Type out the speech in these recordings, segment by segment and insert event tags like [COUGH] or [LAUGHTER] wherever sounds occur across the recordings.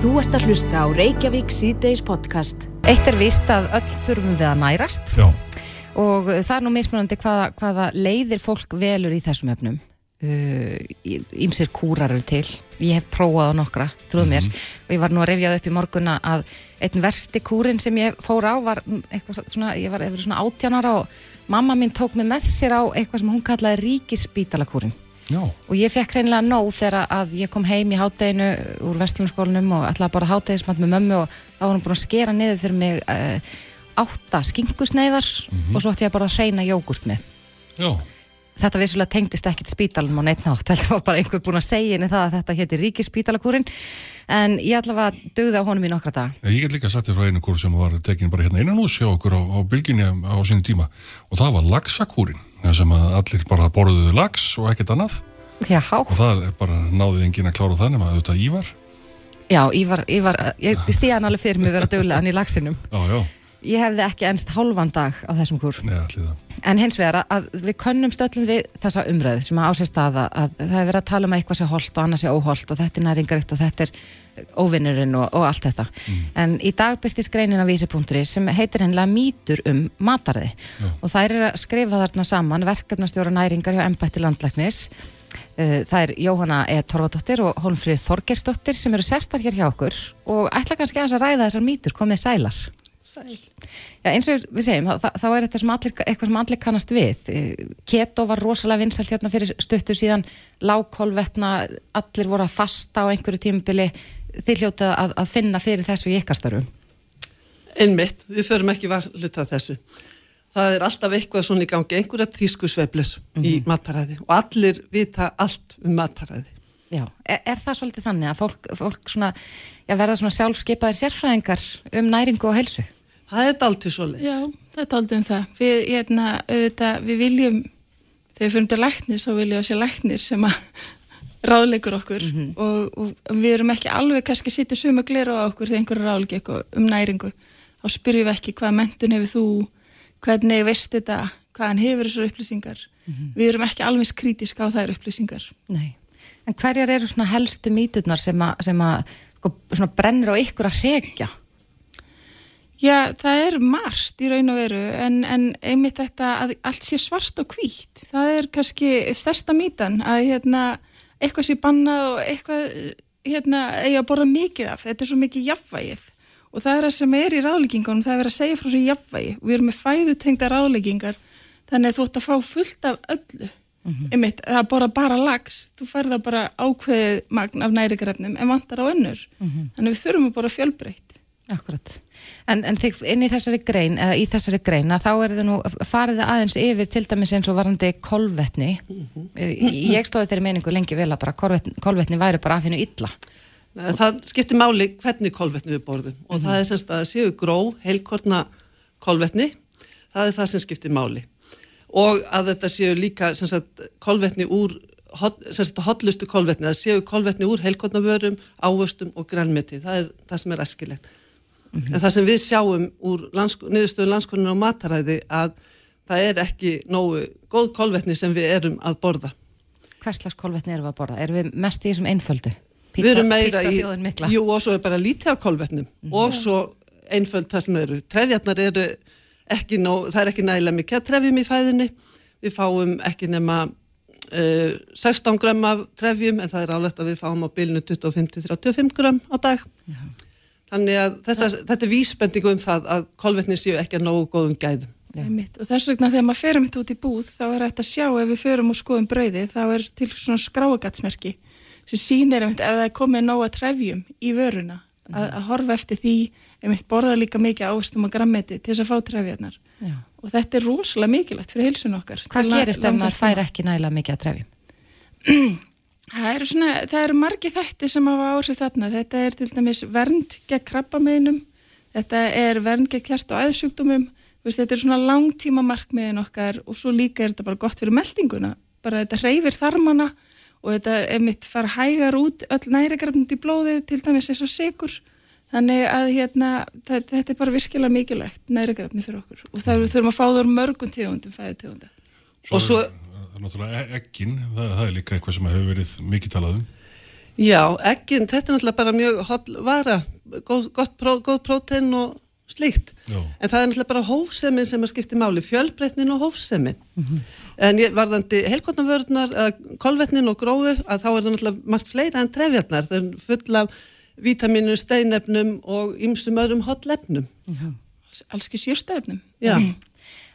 Þú ert að hlusta á Reykjavík síðdeis podcast. Eitt er vist að öll þurfum við að nærast Já, og það er nú mismunandi hvaða, hvaða leiðir fólk velur í þessum efnum. Ímsir uh, kúrar eru til. Ég hef prófað á nokkra, trúð mér. Og ég var nú að rifjað upp í morgunna að einn versti kúrin sem ég fór á var eitthvað svona, ég var eftir svona átjanara og mamma mín tók mig með sér á eitthvað sem hún kallaði ríkisspítalakúrin. Já, Og ég fekk reynilega nóg þegar að ég kom heim í hátteginu úr vestlunarskólanum og ætlaði bara háttegismat með mömmu og þá var hún búin að skera niður fyrir mig uh, átta skingusneiðar og svo ætti ég bara að reyna jógurt með. já, Þetta vissulega tengdist ekkit spítalum á neitt nátt, þetta var bara einhver búin að segja henni það að þetta héti ríkisspítalakúrin en ég allavega dugði á honum í nokkra dag. ég get líka sagt þér frá einu kúr sem var tekin bara hérna innan hús hjá okkur á, á bylginni á sinni tíma. Og það var laxakúrin það sem að allir bara borðuðu lax og ekkert annað Já, og það er bara náðið enginn að klára það nema auðvitað Ívar já, Ívar, Ívar, ég, sé hann alveg fyrir mig vera duglegan í lagsinum. Já, já, Ég hefði ekki ennst hálfan dag á þessum kúr. neða allir það En hins vegar að við könnum stöllum við þessa umræðu sem að ásist að, að það er verið að tala um að eitthvað sé holt og annað sé óholt og þetta er næringarikt og þetta er óvinnurinn og, og allt þetta. En í dag byrstist greinin af vísi.ri sem heitir hennilega mýtur um mataræði og þær eru að skrifa þarna saman verkefnastjóra næringar hjá embætti landlæknis. Uh, Það er Jóhanna E. Torfadóttir og Holmfrið Þorgersdóttir sem eru sestar hér hjá okkur og ætla kannski að ræða þessar mýtur komið sælar. Sæl. Já, eins og við segjum, þá, þá er þetta sem allir, eitthvað sem allir kannast við. Eh, Keto var rosalega vinsalt hérna fyrir stuttu síðan, lágkolvetna, allir voru að fasta á einhverju tímubili. Þið hljótið að, að finna fyrir þessu í ykkar starfum. Einmitt, við förum ekki var hluta af þessu. Það er alltaf eitthvað svona í gangi, einhverja tískusveiflur í mataræði og allir vita allt um mataræði. Já, er, er það svolítið þannig að fólk, fólk svona, já, verða svona sjálfskeipaðir sérfræðingar um næringu og helsu? Það er dálítið svo leiðis. Já, það er aldrei um það. Við, hérna, auðvitað, við viljum, þegar við fyrir til læknir, þá viljum við að sé læknir sem að [LAUGHS] ráðleikur okkur og, og við erum ekki alveg kannski sitið suma glera á okkur þegar einhverju ráðleik eitthvað um næringu. Þá spyrjum við ekki hvað mentun hefur þú, hvernig veist þetta, hvaðan hefur þessar upplýsingar. Við erum ekki alveg krítiska á þær upplýsingar. Nei. En hverjar eru svona helstu mýturnar sem að, sem að sko, svona brennir á ykkur að segja? Já, það er margt í raun og veru en, en einmitt þetta að allt sé svart og hvítt. Það er kannski stærsta mítan að hérna, eitthvað sé bannað og eitthvað hérna, eigi að borða mikið af. Þetta er svo mikið jafnvægið og það er það sem er í ráðleggingunum, það er að segja frá svo jafnvægi. Við erum með fæðutengda ráðleggingar þannig að þú ætti að fá fullt af öllu. Einmitt, það borða bara lags, þú færða bara ákveðið magn af nærikarefnum en vantar á önnur. Þannig við þurfum að borða fjölbreytt. Akkurat. En, en þig inn í þessari grein, eða í þessari grein, að þá er þið nú farið það aðeins yfir til dæmis eins og varandi kolvetni. Ég stóði þeirri meiningu lengi vel að bara kolvetni, kolvetni væri bara að finna illa. Nei, Það skiptir máli hvernig kolvetni við borðum og það er semst að það séu gró, heilkortna kolvetni, það er það sem skiptir máli. Og að þetta séu líka að kolvetni úr, sagt hotlustu kolvetni, það séu kolvetni úr heilkortna vörum, ávöstum og grænmeti, það er það sem er æskilegt. En það sem við sjáum úr landsk niðurstöðu landskoninu á mataræði að það er ekki nógu góð kolvetni sem við erum að borða. Hvers slags kolvetni erum við að borða? Erum við mest í þessum einföldu? við erum meira í, jú og svo er bara lítið af kolvetnum og svo einföld það sem eru trefjarnar eru ekki nóg, það er ekki nægilega mikið trefjum í fæðinni við fáum ekki nema uh, 16 gram af trefjum en það er álegt að við fáum á bylnu 25-35 gram á dag. Þannig að þetta, þetta er vísbendingu um það að kolvetni séu ekki að nógu góðum gæðum. Og þess vegna þegar maður ferum þetta út í búð þá er þetta að sjá ef við förum og skoðum brauði þá er til svona skráagatsmerki sem einmitt ef það er komið nóga trefjum í vöruna að, að horfa eftir því einmitt borða líka mikið ávöxtum og grammeti til þess að fá trefjarnar og þetta er rosalega mikilvægt fyrir heilsun okkar Hvað gerist ef maður fær ekki nægilega mikið að trefjum? [CLEARS THROAT] Það eru svona, það eru margi þætti sem hafa áhrif þarna. Þetta er til dæmis vernd gegn krabbameinum, þetta er vernd gegn hjart og veist, þetta er svona langtíma markmiðin okkar og svo líka er þetta bara gott fyrir meldinguna. Bara þetta reyfir þarmana og þetta er mitt fara hægar út öll nærigrafnandi blóðið til dæmis eins og sigur. Þannig að hérna, þetta, er bara virkilega mikilvægt nærigrafni fyrir okkur og það við þurfum að fá það úr mörgum tegundum, fæði tegunda. Og svo- er, er náttúrulega ekkin, það, það er líka eitthvað sem hefur verið mikið talað um. Já, eggin, þetta er náttúrulega bara mjög holl vara, góð, gott pró, góð prótein og slíkt. Já. En það er náttúrulega bara hófsemin sem að skipti máli, fjölbreytnin og hófsemin. En ég varðandi helkotnavörðnar, kolvetnin og grófu, að þá er það náttúrulega margt fleira en trefjarnar. Það er full af vítaminu, steinefnum og ymsum öðrum hotlefnum. Alls- alls ekki sjúrstæfnum Já.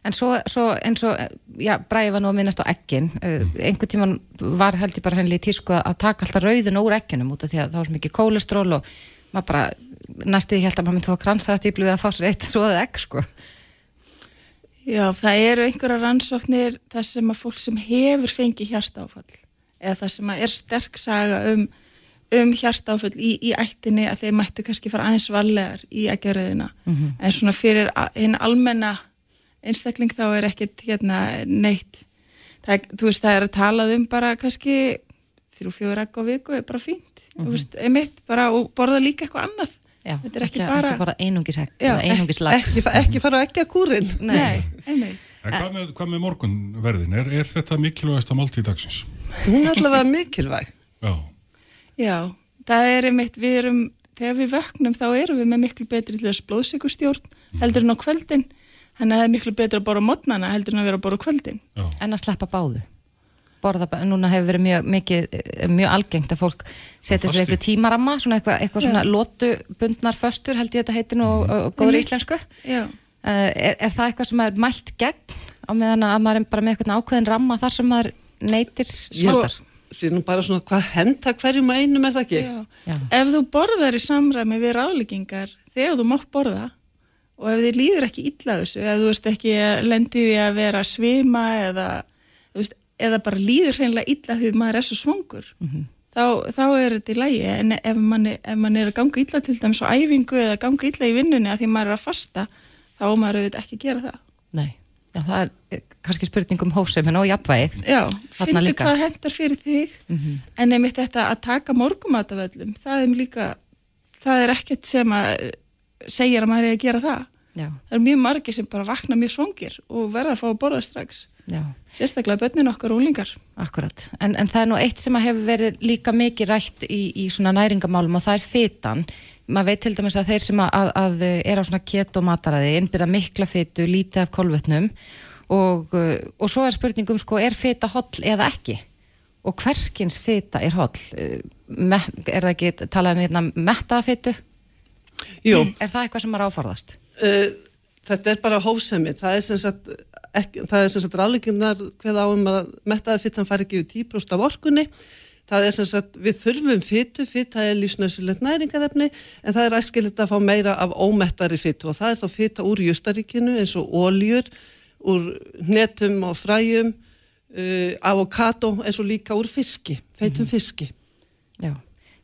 En svo, svo eins og, já, Bræði var nú að minnast á ekkin. Uh, einhvern tíman var held ég bara henni í tísku að taka alltaf rauðin úr ekkinum út af því að það var svo mikið kólestról og maður bara, næstu ég held að maður myndi fá kransaðastíplu við að fá sér eitt svoðið ekk, sko. Já, það eru einhverja rannsóknir þar sem að fólk sem hefur fengið hjartáfall eða það sem að er sterk saga um, um hjartáfall í, í ættinni að þeir mættu kannski fara aðeins varlegar í ekkjaröðina en svona fyrir hinn almenna einstakling þá er ekkert hérna neitt það, þú veist það er að talað um bara kannski þrjú fjóður egg á viku er bara fínt þú veist, einmitt bara og borða líka eitthvað annað Já, þetta er ekki, ekki, bara, bara einungis ekk, Já, eða einungis lags. Ekki, ekki fara ekki að kúrin. [LAUGHS] nei, einmitt En hvað með, hvað með morgunverðin? Er, er þetta mikilvægasta máltíð dagsins? Hún er allavega mikilvæg. Já, Já, það er einmitt, við erum, þegar við vöknum þá erum við með miklu betri til þess blóðsíkustjórn heldur en á kvöldin, þannig að það er miklu betri að borða mótnana heldur en að vera að borða á kvöldin. já. En að sleppa báðu. Borða, bara- núna hefur verið mjög, mikið, eh, mjög algengt að fólk setja sér eitthvað tímaramma, svona eitthvað, eitthvað svona lótubundnar föstur held ég þetta heitir nú og, og góður Einmitt. íslensku. Já, Uh, er, er það eitthvað sem er mælt gegn á meðan að maður er bara með eitthvað ákveðin ramma þar sem maður neytir smartar? Sér nú bara svona hvað henda hverjum að einum er það ekki? já. Já. Ef þú borðar í samræmi við ráðleggingar þegar þú mátt borða og ef þið líður ekki illa af þessu, ef þú veist ekki að lendi því að vera að svima eða, þú veist, eða bara líður hreinlega illa því maður er svo svangur, þá, þá er þetta í lægi en ef mann, ef mann er að ganga illa til dæmis á æfingu eða ganga illa í vinnunni að því maður er að fasta, þá maður auðvitað ekki að gera það. Nei, já, það er eh, kannski spurning um hófsefin og jafnvægið. Já, líka. hvað hendar fyrir þig. En einmitt þetta að taka morgumat af öllum, það er líka það er ekkert sem að eh, segir að maður er að gera það. Já, það er mjög margir sem bara vakna mjög svongir og verða að fá að borða strax já, sérstaklega börnin okkar úlingar akkurat. En, en það er nú eitt sem hefur verið líka mikið rætt í, í svona næringamálum og það er fytan. Maður veit til dæmis að þeir sem að, að, er á svona keto mataræði, innbyrða mikla fytu, lítið af kolvetnum og, uh, og svo er spurningum sko, er fyta holl eða ekki? Og hverskins fyta er holl? Uh, er það ekki, talaðum við hérna mettaða fytu? Jú, Er það eitthvað sem maður áforðast? uh, þetta er bara hófsemi. Það er sem sagt, ekki, það er sem sagt ráleikinnar hveð á um að mettaða fyttan fari ekki við 10% af orkunni. Það er sem sagt, við þurfum fytu, fyta er lífsnöðsulegt næringarefni, en það er æskilegt að fá meira af ómettari fytu og það er þá fyta úr jurtaríkinu eins og óljur, úr hnetum og fræjum, uh, avokado eins og líka úr fiski, feitum fiski. Já,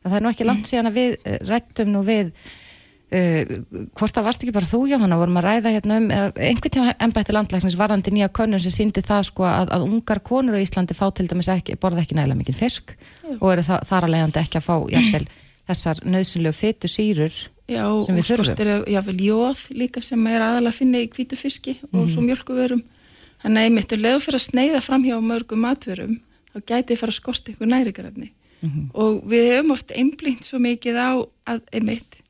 það er nú ekki langt síðan að við eh, rættum nú við hvort það varst ekki bara þú Jóhanna vorum að ræða hérna um eh, einhvern tíma embætti landlæknis varandi nýja könnun sem síndi það sko að, að ungar konur á Íslandi fá til dæmis ekki, borða ekki nægilega mikið fisk og eru það, þar að leiðandi ekki að fá jafnvel [CLEARS THROAT] þessar nöðsynlegu fytu sýrur Já, Sem við þurfum. er jáfnvel jóð líka sem er aðalega að finna í hvítu fiski og svo mjölkuverum þannig að einmitt er leiðu fyrir að sneiða fram hjá mörgum matverum þá gæti ég fara að einhver næringarefni. Og við höfum oft einblínt svo mikið á að einmitt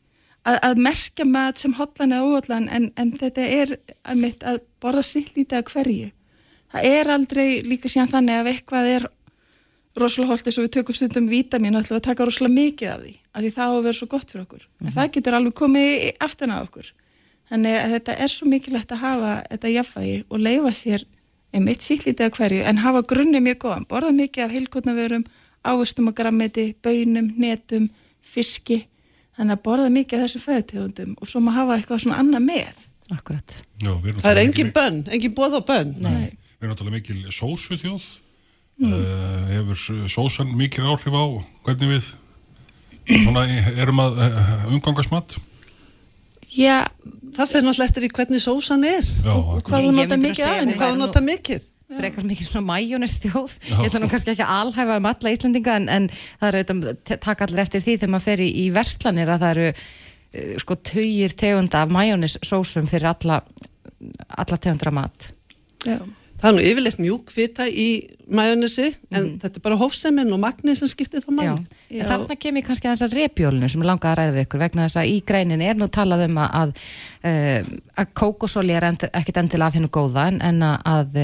að, að merkja mat sem hotlan eða óhotlan en, en þetta er einmitt að borða sitt lítið að hverju. Það er aldrei líka síðan þannig að eitthvað er rosalega holdt eins og við tökum stundum vítamin og ætlum að taka rosalega mikið af því af því það á að vera svo gott fyrir okkur. En það getur alveg komið aftan að okkur. Þannig að þetta er svo mikilvægt að hafa þetta jafnvægi og leifa sér einmitt sýllítið af hverju en hafa grunni mjög góðan, borða mikið af heilkotnaverum ávöstum og grammeti, bönum, netum fiski, þannig að borða mikið af þessu fæðutegundum og svo maður hafa eitthvað svona annað með Akkurat Já, Það er engin mikil- bönn, engin bóð á bönn. Nei. Við erum náttúrulega mikil sósu þjóð. Uh, hefur sósan mikil áhrif á hvernig við svona, erum að uh, umgangast mat? Já, Það fyrir náttúrulega eftir í hvernig sósan er Já, hvað þú nota mikið af henni mig- hvað þú nota mikið. Frekar mikið svona majónis þjóð ég ætla nú kannski ekki að alhæfa um alla Íslendinga en, en það er auðvitað taka allir eftir því þegar maður fer í, í verslanir að það eru uh, sko tugir tegunda af majónis sósum fyrir alla alla tegundra mat. Já. Það er nú yfirleitt mjúk fita í majónesi en þetta er bara hófsemin og magnið sem skiptir það en þarna kemur kannski að þessar repjólinu sem langaði að ræða við ykkur vegna þess að í greinin er nú talað um að, að, eh, að kókosóli er ekkit endilega af hennu góða en, en að, að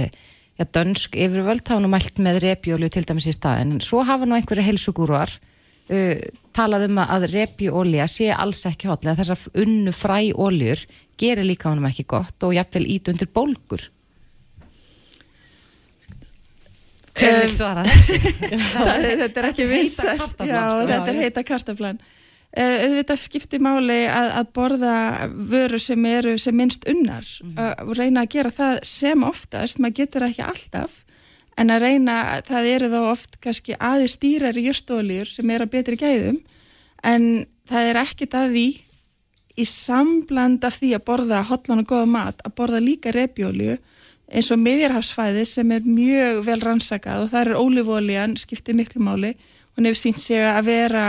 ja, dönsk yfirvöld hafa nú mælt með repjólu til dæmis í staðin en svo hafa nú einhverju heilsugúruar uh, talað um að repjólja sé alls ekki hotlega þessar unnu fræ óljur gerir líka honum ekki gott og jafnvel ít undir bólgur? [LAUGHS] Það- þetta er ekki já, sko. þetta er heita kartaflan auðvitað skiptir máli að, að borða vöru sem eru sem minnst unnar. Uh, og reyna að gera það sem oftast, maður getur ekki alltaf en að reyna, það eru þá oft kannski aðeins stýrar í jörstólíur sem eru að betri gæðum en það er ekkit að því í sambland af því að borða hotlan og góða mat, að borða líka repjólju eins og miðjarhafsfæði sem er mjög vel rannsakað og það er ólífólían, skiptir miklu máli. Hún hefur sínt sig að vera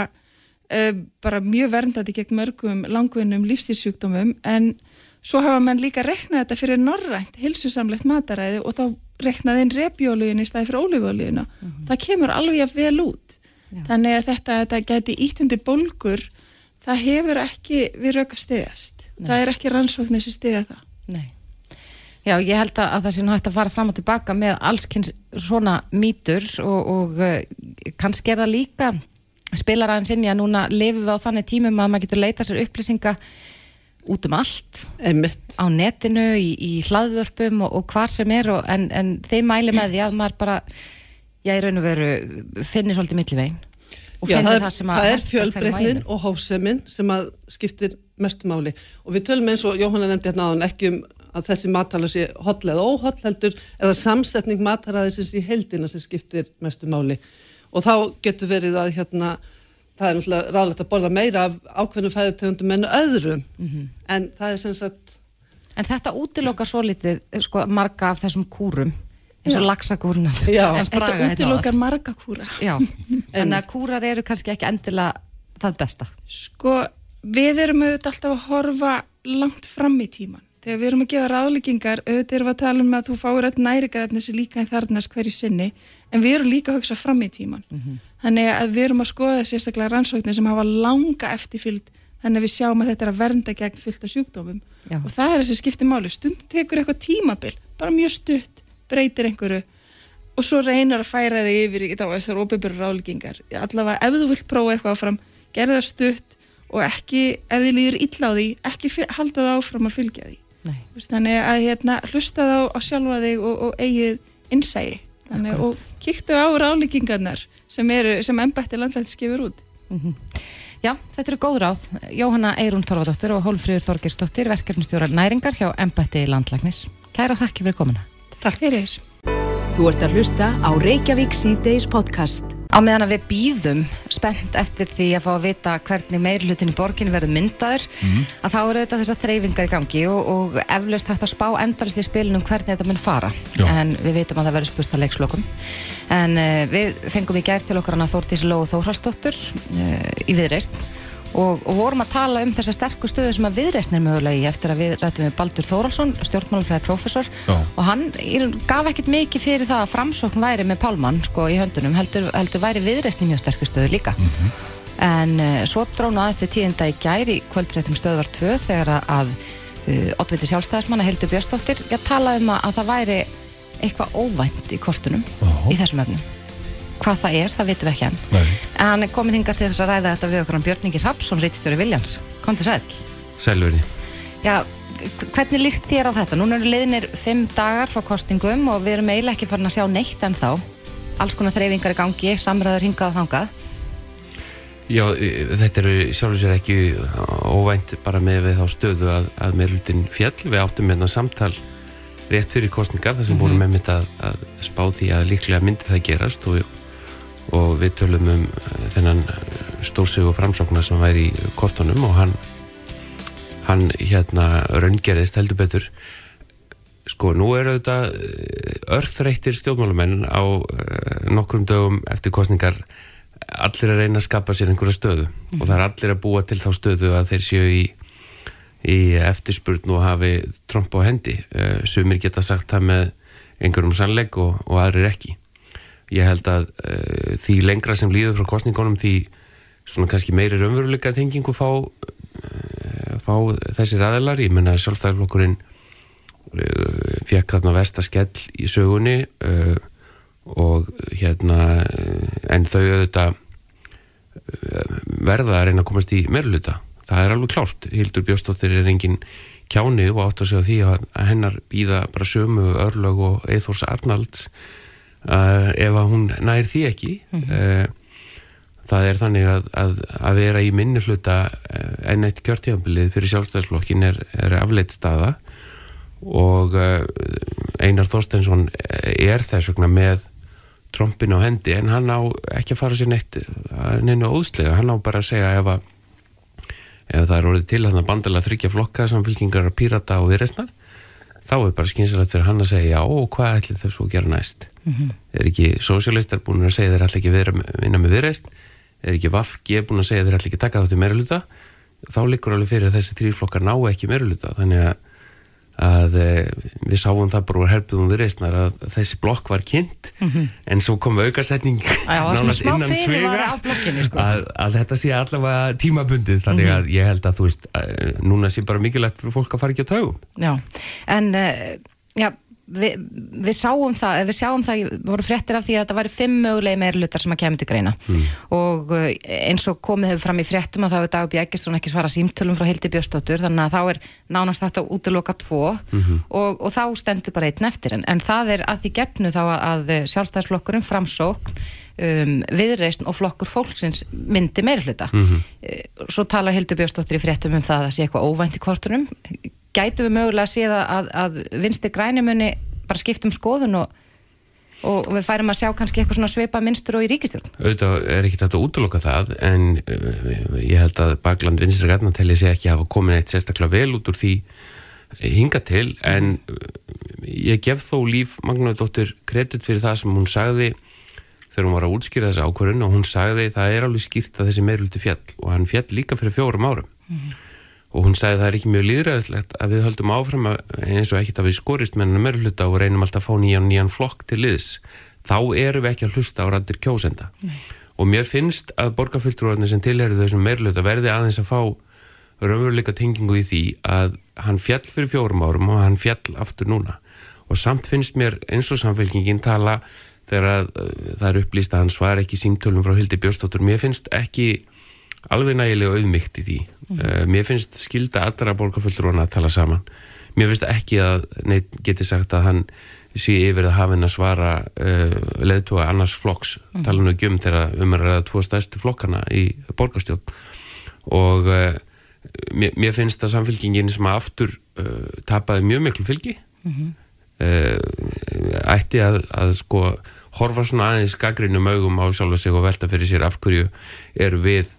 bara mjög verndandi gegn mörgum langvinnum lífstíðsjúkdómum en svo hafa mann líka reknað þetta fyrir norrænt, hilsusamlegt mataræði og þá reknað inn repjólíun í staði fyrir ólífólíuna það kemur alveg vel út. Já. þannig að þetta, þetta gæti ítundi bólgur það hefur ekki við rauk að stiðast það er ekki rannsóknir sem stiða það. Nei. Já, ég held að, að það sé nú hægt að fara fram og tilbaka með allskynns svona mýtur og, og uh, kannski er það líka spilar aðeins inn í að núna lifum við á þannig tímum að maður getur leita sér upplýsinga út um allt. Einmitt. á netinu, í, í hlaðvörpum og, og hvar sem er og, en, en þeim mæli með því að maður bara já, í raun og veru finnir svolítið millivegin og Já, finnir það er, það sem að það er fjölbreytnin og hófsemin sem að skiptir mestu máli. Og við tölum eins og Jóhanna nefndi hérna áðan ekki um að þessi matala sé hotla eða óhotla heldur eða samsetning mataraðisins í heldina sem skiptir mestu máli og þá getur verið að hérna það er náttúrulega ráðlegt að borða meira af ákveðnum fæðutegundum en öðrum. Mhm. en það er sem sagt En þetta útilokar svo litið sko, marga af þessum kúrum eins og Braga Þetta útilokar marga kúra. Já, [LAUGHS] en að kúrar eru kannski ekki endilega það besta. Sko, við erum auðvitað alltaf að horfa langt fram í tíman. Þegar við erum að gefa ráðleggingar, auðvitað erum við að tala um að þú fáir öll næringarefni sem líka en þarnast hverju sinni, en við erum líka að hugsa fram í tíman. Þannig að við erum að skoða sérstaklega rannsóknir sem hafa langa eftirfylgd, þannig að við sjáum að þetta er að vernda gegn fylgta sjúkdómum. Já. Og það er þessi skipti máli. Stundum tekur eitthvað tímabil, bara mjög stutt, breytir einhverju og svo reynir að færa þig yfir í þá þessar óbyrgur ráðleggingar. Allavega ef þú vilt prófa eitthvað áfram, gerð það stutt og ekki, ef þið líður illa á því, ekki halda það áfram að fylgja því. Nei. Þannig að hérna, hlusta þá á sjálfa þig og, og eigið innsægi. Þannig, og kíktu á ráðleggingarnar sem, eru, sem embætti landlætt skifur út. Já, þetta eru góð ráð. Jóhanna Eirún Torfadóttir og Hólfríður Þorgersdóttir, verkefnistjórar næringar hjá Embætti Landlæknis. Kæra þakki fyrir komuna. Takk fyrir. Þú ert að hlusta á Reykjavík C-Days podcast. Á meðan að við býðum spennt eftir því að fá að vita hvernig meirlutin í borginu verður myndaður, að þá eru þetta þessar þreyfingar í gangi og, og eflaust hægt að spá endalist í spilunum hvernig þetta mun fara. Já. En við vitum að það verður spurt að leikslokum. En uh, við fengum í gær til okkar hana Þórtís Lóu Þórhalsdóttur uh, í viðreist og, og vorum að tala um þessa sterku stöðu sem að viðreistn er mögulega í eftir að við rættum við Baldur Þórhalsson, stjórnmálafræði prófessor Já. og hann gaf ekkert mikið fyrir það að framsókn væri með Pálmann sko í höndunum, heldur, heldur væri viðreistn í mjög sterku stöðu líka en uh, svo drónu aðeins til tíðinda í gær í kvöldréttum stöðvar 2 þegar að, uh, oddviti sjálfstæðismanna Hildur Björnsdóttir, ég talaði um að, að það væri eitthvað óvænt í kortunum Já. í þessum efnum hvað það er, það vitum við ekki enn Nei, en hann er komin hingað til þess að ræða þetta við okkur hann Björningi Hrapsson, Ritstjóri Viljans kom til sæl Sælveri. Já, hvernig líst þér á þetta? Núna eru liðnir fimm dagar frá kostingum og við erum eiginlega ekki farin að sjá neitt en þá. Alls konar þreyfingar í gangi, samræður hingað og þangað. Já, e, þetta eru sjálfur sér ekki óvænt bara með við þá stöðu að, að meðlutin fjall. Við áttum hérna samtal rétt fyrir kostningar þar sem Mhm. vorum með mitt að, að spá því að líklega myndi það gerast og, og við tölum um eh, þennan stórsig og framsóknar sem væri í kortunum og hann, hann hérna raungerðist heldur betur. Sko, nú eru auðvitað eh, örþreyttir stjórnmálamenn á nokkrum dögum eftir kostningar allir að reyna að skapa sér einhverja stöðu og það er allir að búa til þá stöðu að þeir séu í, í eftirspurn og hafi tromp á hendi. Sumir geta sagt það með einhverjum sannleik og, og aðrir ekki ég held að uh, því lengra sem líður frá kostningunum því svona kannski meiri raunveruleika tengingu fá, uh, fá þessir aðeilar, ég menna sjálfstæðarflokkurinn uh, fekk þarna vestaskell í sögunni og hérna en þau auðvitað verða að reyna að komast í meirluta, það er alveg klárt. Hildur Bjóstóttir er engin kjáni og átt að segja því að hennar býða bara sömu örlög og Eithors Arnalds uh, ef að hún nær því ekki uh, það er þannig að, að, að vera í minni hluta enn eitt kjörtíðanbilið fyrir sjálfstæðsflokkin er, er afleitt staða og uh, Einar Þorstensson er þess vegna með trompin á hendi en hann á ekki að fara sér neitt neina óðslega, hann á bara að segja ef að ef það er orðið til að bandala þryggja flokka samfélkingar að pírata og viðreistnar þá er bara skynsilegt fyrir hann að segja já og hvað ætlir þessu að gera næst mm -hmm. er ekki sósialistar búin að segja þeir ætla ekki vinna með viðreist er ekki Vafge búin að segja þeir ætla ekki taka þetta meira luta þá likur alveg fyrir að þessi þrýrflokkar ná ekki meira luta þannig að að við sáum það bara úr herpuðum við reysnar að þessi blokk var kynnt mm -hmm. en svo kom aukarsetning nánast innan svega sko. að, að þetta sé allavega tímabundið þannig að mm -hmm. ég held að þú veist að, núna sé bara mikilvægt fyrir fólk að fara ekki á taugum Já, en uh, já við, við sáum það, við sjáum það voru fréttir af því að þetta væri fimm mögulegi meirlutar sem að kemur til greina mm. og eh, eins og komið hefur fram í fréttum að þá er Dagur Bjækist ekki svara símtölum frá Hildi Björstóttur þannig að þá er nánast þetta útloka tvo mm -hmm. og, og þá stendur bara einn eftir en, en það er að því gefnu þá að sjálfstæðsflokkurinn framsókn um, viðreist og flokkur fólksins myndi meirluta mm -hmm. svo talar Hildi Björstóttur í fréttum um það að það sé eitthvað óvænt í kortunum gætu við mögulega að séða að, að vinstir grænimunni bara skiptum skoðun og, og við færum að sjá kannski eitthvað svona sveipa minnstur og í ríkistjórn auðvitað er ekki þetta að útloka það en uh, ég held að bakland vinstir grænatelli sé ekki að hafa komin eitt sérstaklega vel út úr því hinga til en uh, ég gef þó líf Magnaðardóttir kredit fyrir það sem hún sagði þegar hún var að útskýra þessi ákvörðun og hún sagði það er alveg skýrt að þessi meirulti fjall og hann fjall líka fyrir fjórum árum. Mm og hún sagði að það er ekki mjög líðræðislegt að við höldum áfram eins og ekkert að við skorist með hennar mörgluta og reynum alltaf að fá nýjan nýjan flokk til liðs þá eru við ekki að hlusta á rættir kjósenda. Nei. og mér finnst að borgarfylltrúarnir sem tilherið þessum mörgluta verði aðeins að fá raunveruleika tengingu í því að hann fjall fyrir fjórum árum og hann fjall aftur núna. Og samt finnst mér eins og samfélkingin tala þegar að, uh, það er upplýst að hann svar ekki símtölum frá Hildi Bjóstóttur mér finnst ekki alveg nægilega auðmygt í því mm. uh, mér finnst skilda allra borgarfulltrúana að tala saman mér finnst ekki að neitt geti sagt að hann sé yfir að hafa henn að svara uh, leðtúa annars flokks mm. tala nú ekki um þegar umræða tvo stærstu flokkana í borgarstjón og uh, mér, mér finnst að samfélkingin sem aftur tapaði mjög miklu fylgi mm -hmm. ætti að, að sko horfa svona aðeins gaggrinum augum á sjálfa sig og velta fyrir sér af hverju eru við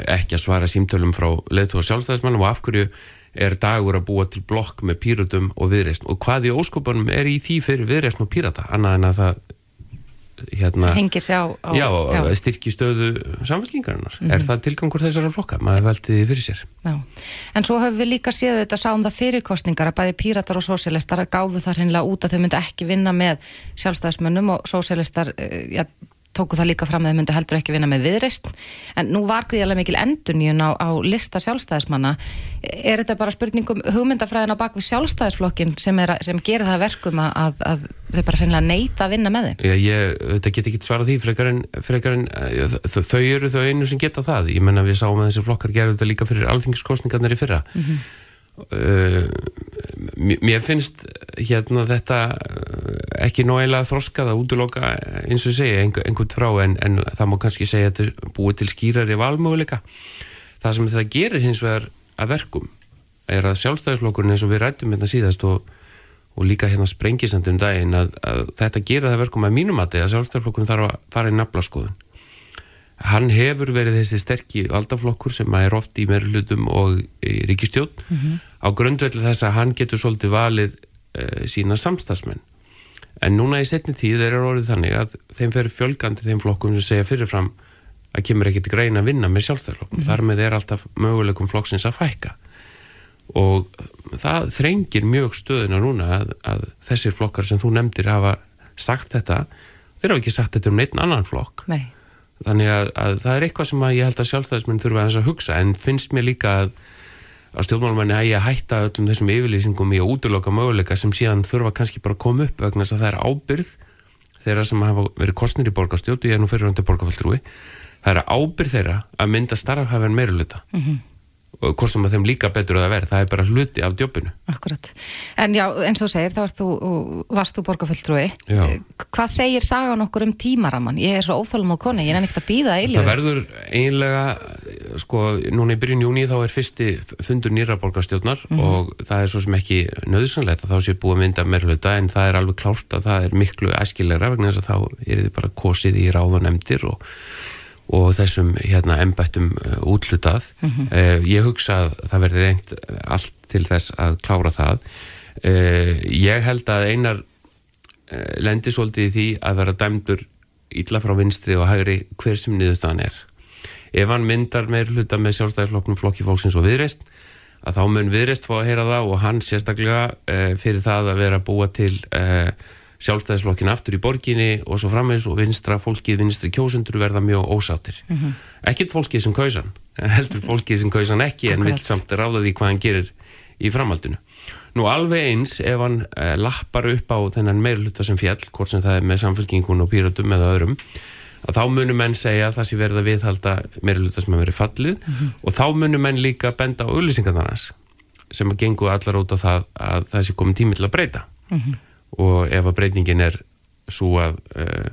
ekki að svara símtölum frá leðtú og sjálfstæðismannum og af hverju er dagur að búa til blokk með pýrutum og viðreysn og hvað í óskopunum er í því fyrir viðreysn og pýrata annað en að það hérna, hengir sér á, á já, já. styrki stöðu samfélkingarinnar mm -hmm. er það tilgangur þessara flokka, maður velti því fyrir sér já. En svo höfum við líka séð þetta sáum það fyrirkostningar að bæði pýratar og sósialistar gáfu þar hinnlega út að þau myndi ekki vinna með sjálfstæðismönnum og sósialistar eh, tóku það líka fram að þau myndu heldur ekki vinna með viðreist en nú var gríðarlega mikil endurníun á, á lista sjálfstæðismanna er þetta bara spurningum hugmyndafræðin á bakvið sjálfstæðisflokkin sem, er, sem gerir það verkum að, að, þau bara reynilega neyta að vinna með þau? Já, ég, þetta get ekki svara því frekar en, frekar en þau eru þau einu sem geta það, ég menna við sáum að þessi flokkar gerur þetta líka fyrir alþingiskostningarnir í fyrra mm -hmm. Uh, mér finnst hérna þetta uh, ekki nógilega þroskað að útloka eins og segja einhvern frá en, en það má kannski segja að þetta búið til skýrari valmöguleika. Það sem þetta gerir hins vegar að verkum er að sjálfstæðisflokkurinn eins og við rættum hérna síðast og, og líka hérna sprengisandum daginn að, að þetta gerir það verkum að mínum að sjálfstæðisflokkurinn þarf að fara í naflaskoðun hann hefur verið þessi sterkki valdaflokkur sem er oft í meirlutum og í ríkistjón mm -hmm. á grundvelli þess að hann getur svolítið valið uh, sína samstagsmenn en núna í setni tíð er orðið þannig að þeim fer fjölgandi þeim flokkum sem segja fyrirfram að kemur ekkert grein að vinna með sjálfstæðarflokkum, mm -hmm. þar með er alltaf möguleikum flokksins að fækka. Og það þrengir mjög stöðuna núna að, að þessir flokkar sem þú nefndir hafa sagt þetta þeir hafa ekki sagt þetta um neitt annan flokk. Nei, þannig að, að það er eitthvað sem að ég held að sjálfstæðismenn þurfa aðeins að hugsa en finnst mér líka að, að stjórnmálmenni að ég að hætta öllum þessum yfirlýsingum í að útiloka möguleika sem síðan þurfa kannski bara að koma upp vegna þess að það er ábyrð þeirra sem hafa verið kostnir í borgarstjótt og ég er nú fyrirhandi borgarfaldrúi það er ábyrð þeirra að mynda starfhafinn meiruluta mm -hmm. Hvort sem að þeim líka betur að það verð, það er bara hluti af djópinu akkurat. En já, eins og segir, þá varst þú, varst þú borgarfulltrúi. Já. Hvað segir sagan okkur um tímaraman? Ég er svo óþálum á koni, ég er ekkert að býða Það eilífu. verður eiginlega, sko, núna í byrjun júni þá er fyrsti fundur nýra borgarstjórnar og það er svo sem ekki nöðsynlegt að þá sé búið að mynda meirhluta en það er alveg klárt að það er miklu æskilegra vegna þess að þá er þið bara kosið í ráð og og, þessum hérna embættum uh, útlutað. uh, ég hugsa að það verður reynd allt til þess að klára það. Uh, ég held að einar uh, lendi svolítið í því að vera dæmdur illa frá vinstri og hægri hver sem niðurstaðan er. Ef hann myndar meir hluta með sjálfstæðisflokknum flokki fólksins og viðreist að þá mun viðreist fá að heyra það og hann sérstaklega uh, fyrir það að vera búa til uh, sjálfstæðisflokkin aftur í borginni og svo framvegs og vinstra fólkið, vinstri kjósundur verða mjög ósáttir. Mm Ekkert fólkið sem kausan, [LAUGHS] heldur fólkið sem kausan ekki en Akkurat. vill samt ráða því hvað hann gerir í framhaldinu. Nú alveg eins ef hann uh, lappar upp á þennan meirluta sem fjall, hvort sem það er með samfélkingun og píratum eða öðrum, að þá munum menn segja að það sé verið að viðhalda meirluta sem hefur verið fallið og þá munum menn líka benda á auðlýsingarnarnas sem að gengu allar út á það að það sé komin tími til að breyta og ef að breytingin er svo að uh,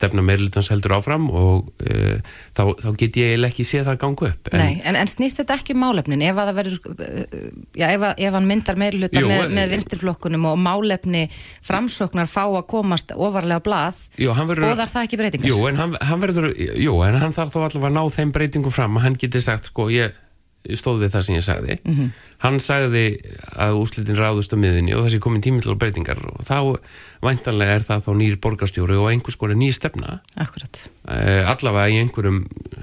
stefna meirlutans heldur áfram og uh, þá, þá get ég ekki séð það gangu upp Nei, en, en snýst þetta ekki um málefnin ef að það verður, uh, já, ef, að, ef hann myndar meirluta með, eh, með vinstirflokkunum og málefni framsóknar fá að komast ofarlega blað, Jú, verður- bóðar það ekki breytingar? Jú, en hann, hann verður, jú, en hann þarf þó allavega að ná þeim breytingum fram að hann geti sagt, sko, ég stóð við það sem ég sagði. Hann sagði að úslitin ráðust á miðinni og þessi komin tími til breytingar og þá væntanlega er það þá nýr borgarstjóri og einhvers konar ný stefna Akkurat. uh, allavega í einhverjum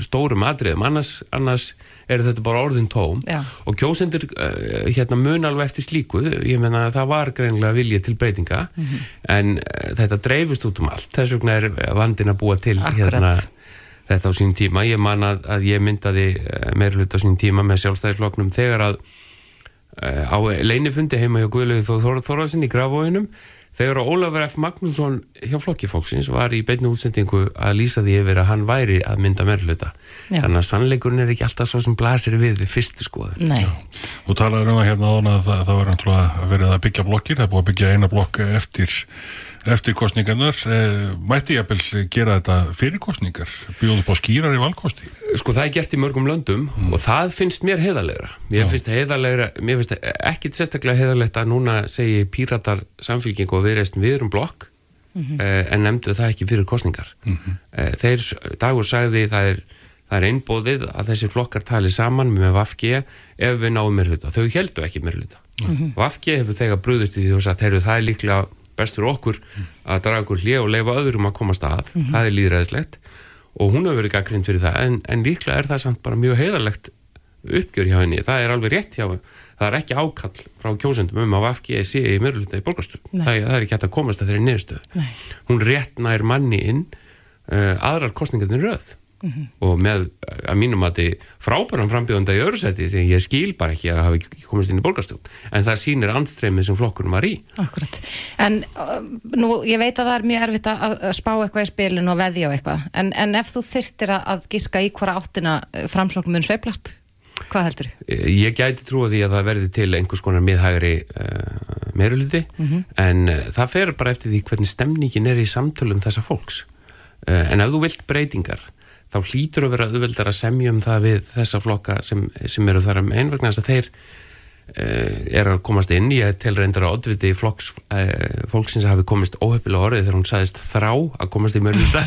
stórum atriðum, annars, annars er þetta bara orðin tóm Já. og kjósendur uh, hérna mun alveg eftir slíku, ég meina að það var greinlega vilja til breytinga en uh, þetta dreifist út um allt þess vegna er vandin að búa til Akkurat. hérna, þetta á sín tíma. Ég man að, að ég myndaði meira hlut á sín tíma með sjálfstæðisflokknum þegar að uh, á leinifundi heima hjá Guðlegu Þór Þórðarsin í Grafóinum þegar Ólafur F. Magnússon hjá flokkifólksins var í beinni útsendingu að lýsa því yfir að hann væri að mynda meirhluta Já. þannig að sannleikurinn er ekki alltaf svo sem blasir við við fyrstu skoðu Nei, Þú talaður um það hérna áðan að það, það verið að byggja blokkir, það er búið að byggja eina blokk eftir, eftir kostningarnar. Eh, mætti ég að gera þetta fyrir kostningar, bjóðu upp á skýrar í valkosti? sko það er gert í mörgum löndum og það finnst mér heiðarlegra. Mér finnst heiðarlegra, mér finnst ekkit sérstaklega heiðarlegt að núna segi píratar samfélking og viðreistin við erum blokk eh, en nefndu það ekki fyrir kostningar eh, þeir, dagur sagði það er, það er einbóðið að þessi flokkar tali saman með Vafge ef við náum mér hluta, þau heldu ekki mér hluta Vafge hefur þegar brúðist í því og sagt, heyrðu það líklega best fyrir okkur að draga okkur hlið og leifa öðrum að komast að, það er líðræðislegt og hún hefur verið gaggrind fyrir það en, en líklega er það samt bara mjög heiðarlegt uppgjör hjá henni, það er alveg rétt hjá það er ekki ákall frá kjósendum um að FG sé í mörgulita í borgarstöð Nei. það, það er ekki hægt að komast að þeirri niðurstöð hún rétt nær manni inn uh, aðrar kostningarnir röð og með uh, að mínum að þið frábæran frambjóðanda í öðru seti sem ég skil bara ekki að hafa ekki komast inn í borgarstjórn. En það sýnir andstreymið sem flokkunum var í. Akkurat. En uh, nú, ég veit að það er mjög erfitt að, að spá eitthvað í spilin og veðja á eitthvað, en, en ef þú þyrstir að, giska í hvora áttina framsókn mun sveiflast, hvað heldur þú? Eh, Ég gæti trúa því að það verði til einhvers konar miðhægri uh, meiruluti en uh, það fer bara eftir því hvernig stemningin er í samtölum þessa fólks. Uh, en ef þú vilt breytingar þá hlýtur að vera auðveldar að semja um það við þessa flokka sem, sem eru þar að einn vegna þess að þeir uh, er að komast inn í að telreyndar að oddviti flokks, uh, fólksins hafi komist óheppilega orðið þegar hún sagðist þrá að komast í mörgulta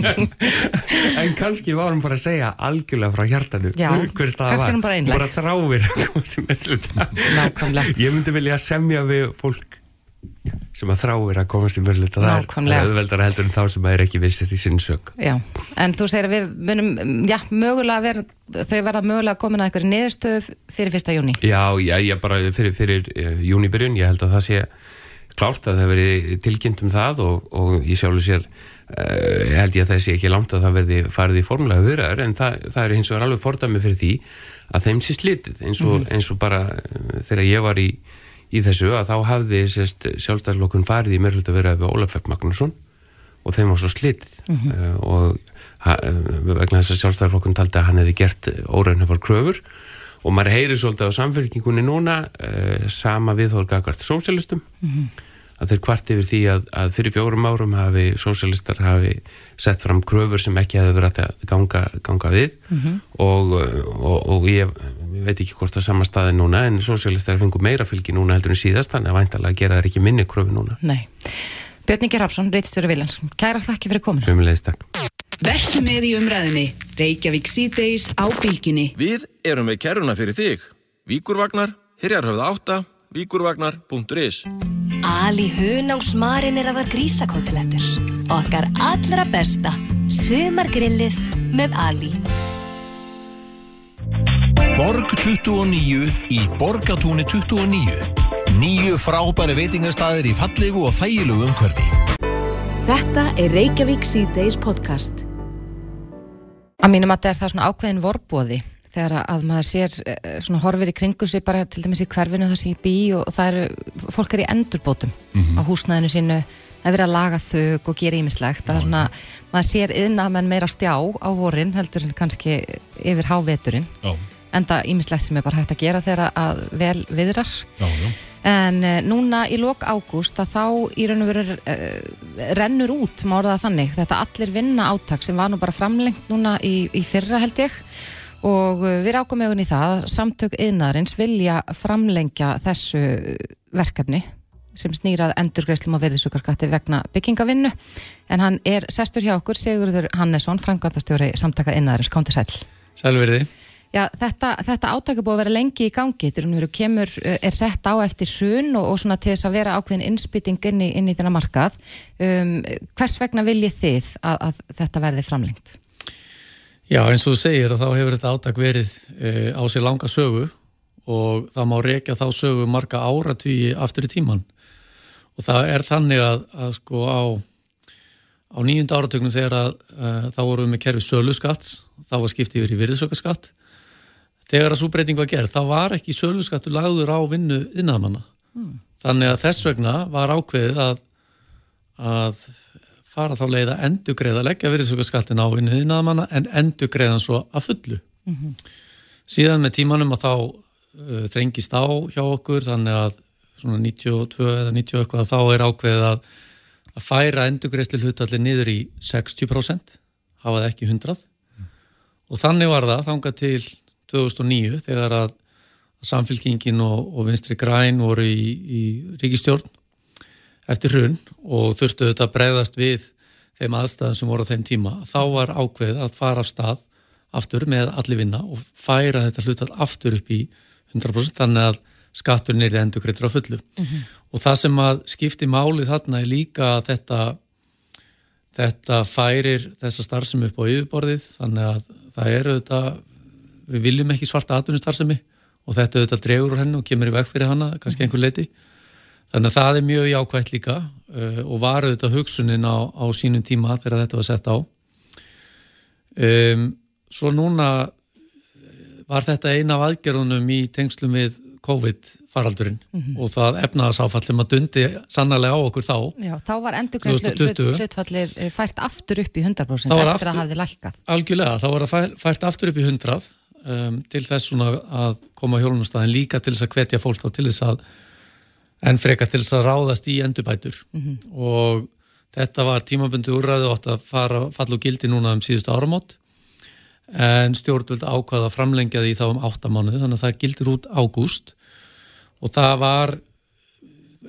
[LAUGHS] en kannski var hún bara að segja algjörlega frá hjartanu Já, hver staða kannski er var. bara bara þráir að komast í mörgulta Nákvæmlega. ég myndi vilja semja við fólk sem að þráir að komast í mörluta það Nákvæmlega. er auðveldara heldur en þá sem að er ekki vissir í sinni sög Já, en þú segir að við munum, já, mögulega ver, þau verða mögulega komin að einhverju niðurstöðu fyrir fyrsta júni. Já, já, ég bara fyrir, fyrir uh, júnibyrjun, ég held að það sé klárt að það verði tilkynnt um það og, og ég sjálfur sér uh, held ég að það sé ekki langt að það verði farið í formulega viðræður en það, það er eins og er alveg fordæmi fyrir því að þeim sé slitið eins og, eins og bara uh, þegar ég var í, þessu að þá hafði sérst sjálfstæðarlokkun farið í meðlut að vera við Ólaf F. Magnússon og þeim var svo slitið. Uh, og ha, uh, vegna þess að sjálfstæðarflokkun taldi að hann hefði gert óraunhefar kröfur. Og maður heyri svolítið á samfélkingunni núna uh, sama viðhóður gagvart sósialistum að þeir kvart yfir því að, að fyrir fjórum árum hafi sósialistar hafi sett fram kröfur sem ekki hefði verið að ganga, ganga við og, og, og ég, ég veit ekki hvort það sama staði núna en sósialistar fengur meira fylgi núna heldur en síðast þannig að væntalega gera þær ekki minni kröfu núna Nei. Björn Ingi Rapsson, Reitstjóri Viljans. Kæra þakki fyrir kominu. Sumulegist takk Vertu með í umræðinni. Reykjavík síðdeis á bylginni. Við erum með kerruna fyrir þig. Víkurvagnar, Hyrjarhöfða 8, víkurvagnar.is Ali Hunangsmarin er að það grísakótilettur. Okkar allra besta. Sumargrillið með Ali. Borg 29 í Borgatúni 29. Nýju frábæri veitingastæðir í fallegu og þægilegu umhverfi. Þetta er Reykjavík síðdeis podcast. Að mínum að það er það svona ákveðin vorbóði þegar að maður sér eh, svona horfir í kringum sig bara til dæmis í hverfinu það sem ég bý og það eru, fólk er í endurbótum á húsnæðinu sínu, það er verið að laga þau og gera ímislegt, að það er svona maður sér yðna menn meira stjá á vorin heldur en kannski yfir háveturinn. Já, enda ímislegt sem er bara hægt að gera þegar að vel viðrar. Já, já. En uh, núna í lok ágúst að þá í raun og veru uh, rennur út, má orða það þannig, þetta allir vinna átak sem var nú bara framlengt núna í, í fyrra held ég og uh, við rákum augun í það að samtök yðnaðarins vilja framlengja þessu verkefni sem snýrað endurgreislum á verðisukarskatti vegna byggingavinnu en hann er sestur hjá okkur Sigurður Hannesson, frangvandastjóri samtaka yðnaðarins, kom til sæl. Sælverði. Já, þetta, þetta átaki búið að vera lengi í gangi, raun og veru kemur, uh, er sett á eftir hrun og, og svona til þess að vera ákveðin innspýting inn í, í þennan markað. Um, hvers vegna viljið þið að, að þetta verði framlengt? Já, eins og þú segir að þá hefur þetta átak verið uh, á sér langa sögu og það má rekja þá sögu marga áratvíi aftur í tíman og það er þannig að, að sko á, á nýjunda áratögnum þegar að uh, þá vorum við með kerfi söluskatt, þá var skiptið yfir í virðisökkaskatt þegar að svo breyting var gerð, þá var ekki söluskattur lagður á vinnu innaðmanna þannig að þess vegna var ákveðið að, að fara þá leið að endugreiða leggja virðisökkaskattin á vinnu innaðmanna en endugreiðan svo að fullu. Síðan með tímanum að þá uh, þrengist á hjá okkur þannig að svona 92 eða 90 eitthvað þá er ákveðið að, að færa endugreisli hlutalli niður í 60% hafa það ekki 100 og þannig var það þangað til 2009 þegar að samfélkingin og, og vinstri græn voru í, í ríkistjórn eftir hrun og þurftu þetta að bregðast við þeim aðstæðum sem voru á þeim tíma þá var ákveðið að fara af stað aftur með allir vinna og færa þetta hlutall aftur upp í 100% þannig að skatturinn er endur greitur á fullu og það sem að skipti málið þarna er líka að þetta þetta færir þessa starfsemi upp á yfirborðið þannig að það er auðvitað við viljum ekki svarta atvinnustarfsemi og þetta auðvitað dregur úr henni og kemur í veg fyrir hana kannski einhver leiti þannig að það er mjög jákvægt líka uh, og var auðvitað hugsunin á, á sínum tíma þegar þetta var sett á um, svo núna var þetta eina af aðgerðunum í tengslum við COVID faraldurinn og það efnaðasáfall sem að dundi sannarlega á okkur þá Já, þá var endurgreislu 2020. hlutfallið eh, fært aftur upp í 100% Það var eftir aftur- að hafði lækkað. algjörlega, þá var það fæ- fært aftur upp í 100 um, til þess að koma hjólunumstæðin líka til þess að hvetja fólk þá til þess að en frekar til þess að ráðast í endurbætur. Og þetta var tímabundi úrræði og átt að fara falla og gildi núna um síðustu áramót. En stjórnvöld ákvaða að framlengja því þá um 8 mánuði þannig að það gildir út ágúst. Og það var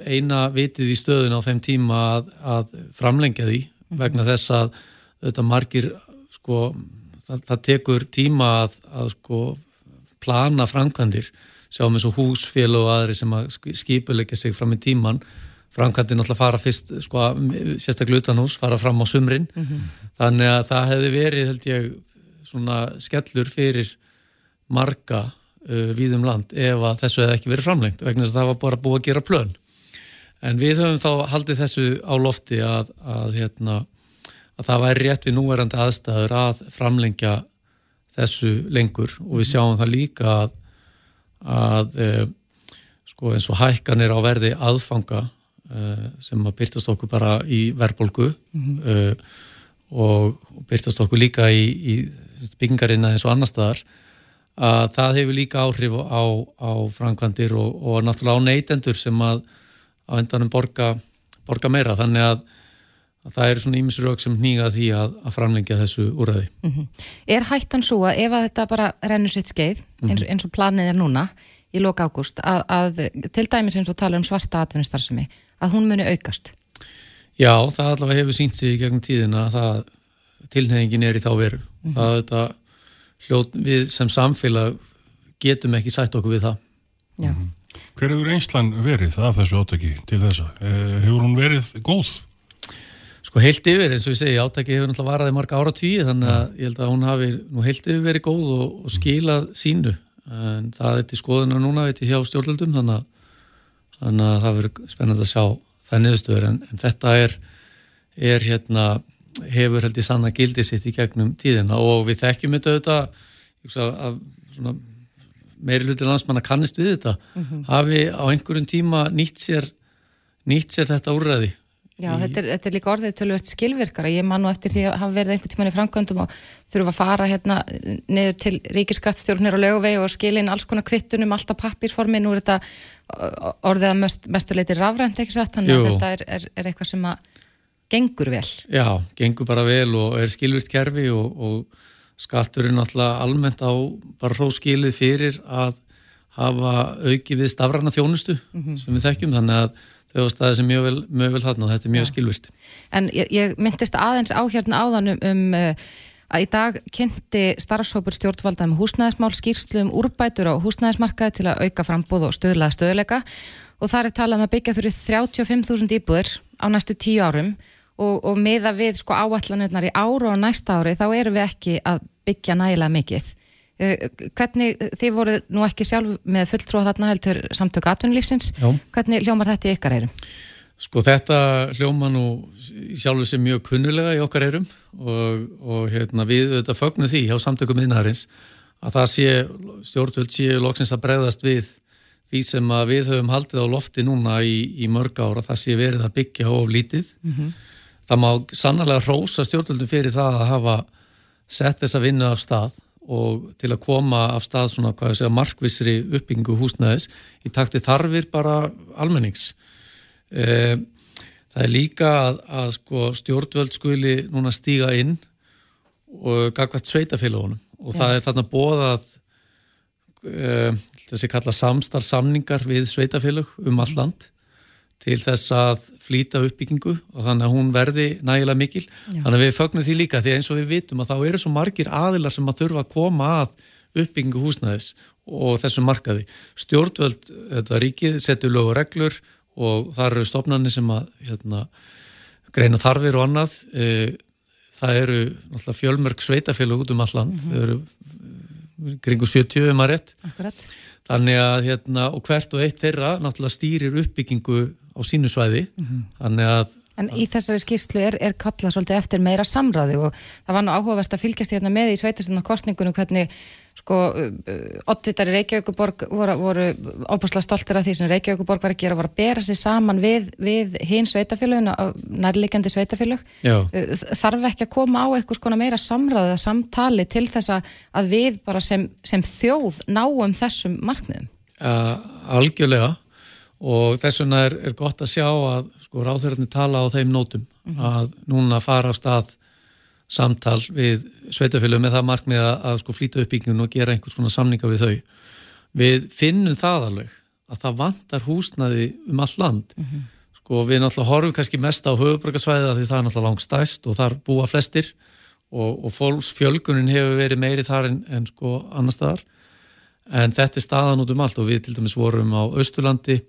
eina vitið í stöðun á þeim tíma að, að framlengja því vegna þess að þetta margir sko, það, það tekur tíma að, að sko plana framkvæmdir sjáum eins og húsfél og aðri sem að skipulegja sig fram í tíman framkvæmdi náttúrulega fara fyrst sko, sérstaklega utanhús, fara fram á sumrin. Þannig að það hefði verið held ég svona skellur fyrir marga uh, víðum land ef að þessu hefði ekki verið framlengt vegna þess að það var bara búið að gera plön. En við höfum þá haldið þessu á lofti að, að, hérna, að það væri rétt við núverandi aðstæður að framlengja þessu lengur. Og við sjáum það líka að, að e, sko eins og hækkanir á verði aðfanga e, sem að byrtast okkur bara í verbolgu mm -hmm. e, og byrtast okkur líka í, í byggingarina eins og annar staðar að það hefur líka áhrif á, á framkvæmdir og, og náttúrulega á neytendur sem að á endanum borga, borga meira þannig að, að það eru svona ímisrög sem nýga því að, að framlengja þessu úröði. Mm -hmm. Er hættan svo að ef að þetta bara rennur sitt skeið eins, eins og planið er núna í lóka ágúst að, að til dæmis eins og tala um svarta atvinnstarfsemi að hún muni aukast? Já, það allavega hefur sínt sig gegnum tíðina að það tilnefingin er í þá veru. Mm -hmm. Það þetta hljótt við sem samfélag getum ekki sætt okkur við það. Já. Mhm. Hver hefur einslan verið af þessu átaki til þessa? Eh, hefur hún verið góð? Sko heilt yfir, eins og ég segi, átaki hefur náttúrulega varaði marga ára tíu, þannig að ég held að hún hafi nú heilt yfir verið góð og, og skilað sínu, en það er til skoðuna núna, veit ég, hjá stjórnaldum, þannig að, þannig að það verður spennand að sjá það niðurstöður, en, en þetta er, er hérna, hefur held ég sanna gildi sitt í gegnum tíðina. Og við þekkjum þetta auðvitað, meiri hluti landsmanna kannist við þetta. Mm -hmm. hafi á einhverjum tíma nýtt sér, nýtt sér þetta úrræði. Já, í... þetta, er, þetta er líka orðið tölvöld skilvirkara. Ég man nú eftir því að hafa verið einhvern tíman í framkvæmdum og þurfa að fara hérna niður til ríkiskattstjórnir og löguvegi og skilin alls konar kvittunum, alltaf pappirsformi. Nú er þetta orðið að mest, mestuleiti rafrænt, ekki satt? Þannig að þetta er, er, er eitthvað sem að gengur vel. Já, gengur bara vel og er skilvirt kerfi og, og skatturinn alltaf almennt á bara hróskilið fyrir að hafa auki við stafrana þjónustu mm -hmm. sem við þekkjum þannig að þau staðið sem mjög vel, mjög vel þarna og þetta er mjög ja. skilvirt. En ég, ég myndist aðeins á hérna áðan um, um að í dag kynnti starfshópur stjórnvalda um húsnæðismál skýrslu um úrbætur á húsnæðismarkaði til að auka frambúð og stöðlaða stöðleika og það er talað um að byggja þurri 35.000 íbúður á næstu tíu árum og, og meða við sko áallanirnar í ára og næsta ári þá erum við ekki að byggja nægilega mikið. Hvernig, þið voru nú ekki sjálf með fulltrúa þarna heldur samtöku atvinnulífsins, hvernig hljómar þetta í ykkar eirum? Sko þetta hljóma nú sjálfur sem mjög kunnulega í okkar eirum og, og hérna, við þetta fögnum því hjá samtökum minnarins að það sé, stjórnvöld sé loksins að bregðast við því sem að við höfum haldið á lofti núna í, í mörg ára, það sé verið að byggja of lítið. Mm -hmm. Það má sannlega rósa stjórnvöldum fyrir það að hafa sett þessa vinnu af stað og til að koma af stað svona, hvað ég segja, markvissri uppbyggingu húsnæðis í takti þarfir bara almennings. E, það er líka að, að sko, stjórnvöld skuli núna stíga inn og gagvært sveitafélagunum og ja. það er þarna bóðað e, þessi kalla samstarfsamningar við sveitafélag um all land til þess að flýta uppbyggingu og þannig að hún verði nægilega mikil. Já. Þannig að við fögnum því líka því eins og við vitum að þá eru svo margir aðilar sem að þurfa að koma að uppbyggingu húsnæðis og þessum markaði. Stjórnvöld, þetta ríkið, setur lög og reglur og það eru stopnarnir sem að hérna, greina þarfir og annað. E, það eru fjölmörg sveitafélag út um alland, mm -hmm. þau eru kringu 70 um að rétt. Akkurat. Þannig að hérna, og hvert og eitt þeirra náttúrulega stýrir uppbyggingu á sínu svæði mm -hmm. þannig að En í þessari skýrslu er, er kallað svolítið eftir meira samráði og það var nú áhugavert að fylgjast hérna með í sveitastunum kostningunum hvernig sko oddvitari Reykjavíkuborg voru, voru óbúslega stoltir af því sem Reykjavíkuborg var að gera var að bera sig saman við, við hinn sveitafélaguna, nærleikandi sveitafélag þarf ekki að koma á eitthvað sko meira samráði að samtali til þess að við bara sem, sem þjóð náum þessum markmiðum? Uh, algjörlega og þess vegna er, er gott að sjá að sko ráþurarnir tala á þeim nótum mm -hmm. að núna fara á stað samtal við sveitafélög með það markmið að, að sko flýta uppbyggjum og gera einhvers konar samninga við þau. Við finnum það alveg að það vantar húsnaði um all land. Mm -hmm. Sko við náttúrulega horfum kannski mest á höfuborgarsvæðið því það er náttúrulega langt stæst og þar búa flestir og, og fólksfjölgunin hefur verið meiri þar en, en sko annar staðar. En þetta er staðan út um allt og við til dæmis vorum á Östurlandi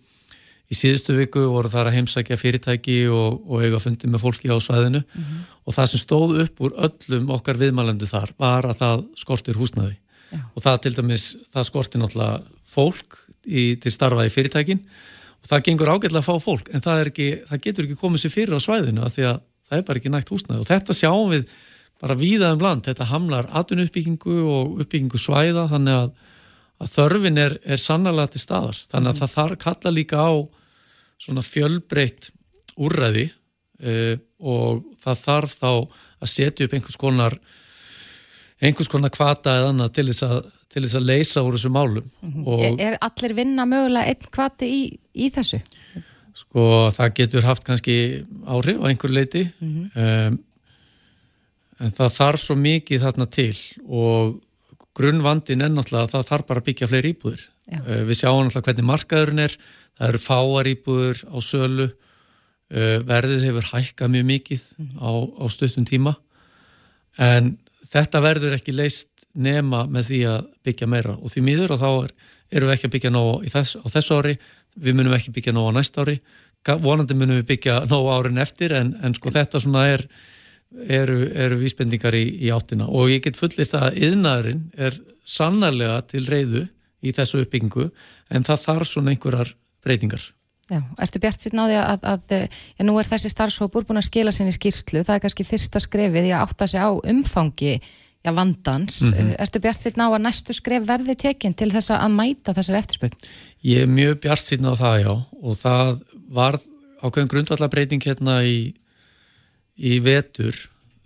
í síðustu viku voru þar að heimsækja fyrirtæki og, og eiga fundi með fólki á svæðinu. Og það sem stóð upp úr öllum okkar viðmælendu þar var að það skortir húsnaði og það til dæmis, það skortir náttúrulega fólk í, til starfa í fyrirtækin. Og það gengur ágætlega að fá fólk en það, ekki, það getur ekki komið sér fyrir á svæðinu af því að það er bara ekki nægt húsnaði og þetta sjáum við bara víða um land, þetta hamlar atvinnuppbyggingu og uppbyggingu svæða þannig að, að þörfin er, er sannlega til staðar, þannig að það þarf kalla líka á svona fjölbreytt úrræði uh, og það þarf þá að setja upp einhvers konar einhvers konar kvata eða annað til þess að, til þess að leysa úr þessu málum. Og Er, er allir vinna mögulega einn kvati í, í þessu? sko það getur haft kannski áhrif á einhver leiti um, en það þarf svo mikið þarna til og grunnvandin er náttúrulega að það þarf bara að byggja fleiri íbúður Já. uh, við sjáum náttúrulega hvernig markaðurinn er það eru fáar íbúður á sölu. Uh, verðið hefur hækkað mjög mikið á, á stuttum tíma. En þetta verður ekki leist nema með því að byggja meira. Og því miður og þá er, erum við ekki að byggja nóg þess, á þessu ári, við munum ekki byggja nóg á næsta ári, vonandi munum við byggja nóg árin eftir en, en sko þetta svona er, eru, eru vísbendingar í, í áttina. Og ég get fullir það að yðnaðurinn er sannarlega til reyðu í þessu uppbyggingu en það þarf svona einhverjar breytingar. Já, ertu bjart sitt náði að, að, að já, nú er þessi starfshópur búin að skila sinni skýrslu, það er kannski fyrsta skrefið í að átta sig á umfangi já, vandans, Mhm. ertu bjart sitt ná að næstu skref verði tekin til þess að mæta þessari eftirspurn? Ég er mjög bjart síðan á það, já, og það var ákveðin grundvallabreiting hérna í, í vetur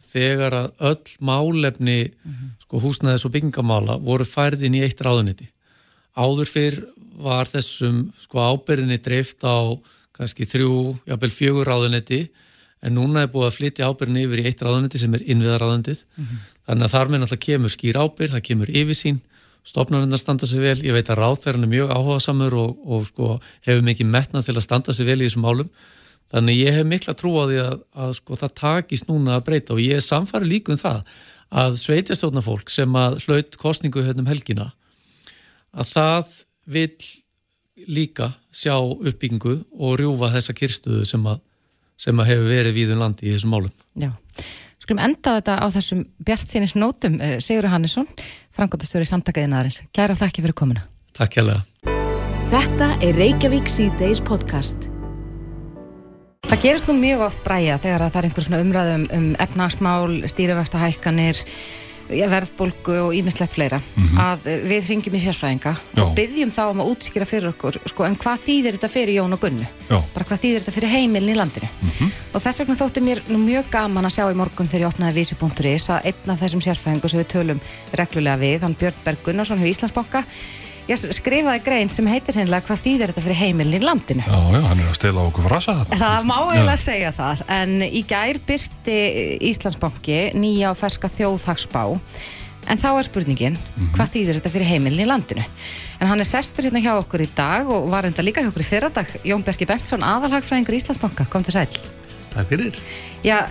þegar að öll málefni sko, húsnæðis og byggingamála voru færð inn í eitt ráðuniti. Áður fyrr var þessum sko, ábyrðinni dreift á kannski þrjú, jábel fjögur ráðuniti en núna er búið að flytja ábyrðinni yfir í eitt ráðuniti sem er innviðaráðunitið. Þannig að þar með náttúrulega kemur skýr ábyrð, það kemur yfirsýn, stofnarindar standa sig vel, ég veit að ráðþæran er mjög áhugasamur og, og sko, hefur mikið metnað til að standa sig vel í þessum málum. Þannig ég hef mikla trú á því að, að sko, það takist núna að breyta og ég er samfæri líka um það að sveitjastjórnafólk sem að hlaut kostningu hérna um helgina að það vil líka sjá uppbyggingu og rjúfa þessa kyrstuðu sem að, sem að hefur verið víðum landi í þessum málum. Já, skulum enda þetta á þessum bjart sínis nótum, Sigur Hannesson, frangotastjóri samtakaðinaðarins. Kæra þakki fyrir komuna. Takk hérlega. Þetta er Reykjavík C-Days podcast. Það gerist nú mjög oft bræja þegar að það er einhver svona umræðum um efnagsmál, stýrivægsta hækkanir, verðbólgu og ímislegt fleira. Að eh, við ringjum í sérfræðinga Já. og byggjum þá um að útskýra fyrir okkur sko, en hvað þýðir þetta fyrir Jón og Gunnu? Já. bara hvað þýðir þetta fyrir heimilin í landinu? Og þess vegna þótti mér nú mjög gaman að sjá í morgun þegar ég opnaði vísi.is að einn af þessum sérfræðingu sem við tölum reglulega við, hann Björn Berg Gunnarsson hjá Íslandsbanka ég skrifaði grein sem heitir hennilega hvað þýðir þetta fyrir heimilin í landinu Já, já, hann er að stela okkur frasa þetta. Það má eiginlega segja það, en í gær byrti Íslandsbanki nýja og ferska þjóðhagsbá, en þá er spurningin, hvað þýðir þetta fyrir heimilin í landinu? En hann er sestur hérna hjá okkur í dag og var enda líka hjá okkur í fyrradag, Jón Berki Bentsson, aðalhagfræðingur Íslandsbanka, kom til sæl. Takk fyrir. Já,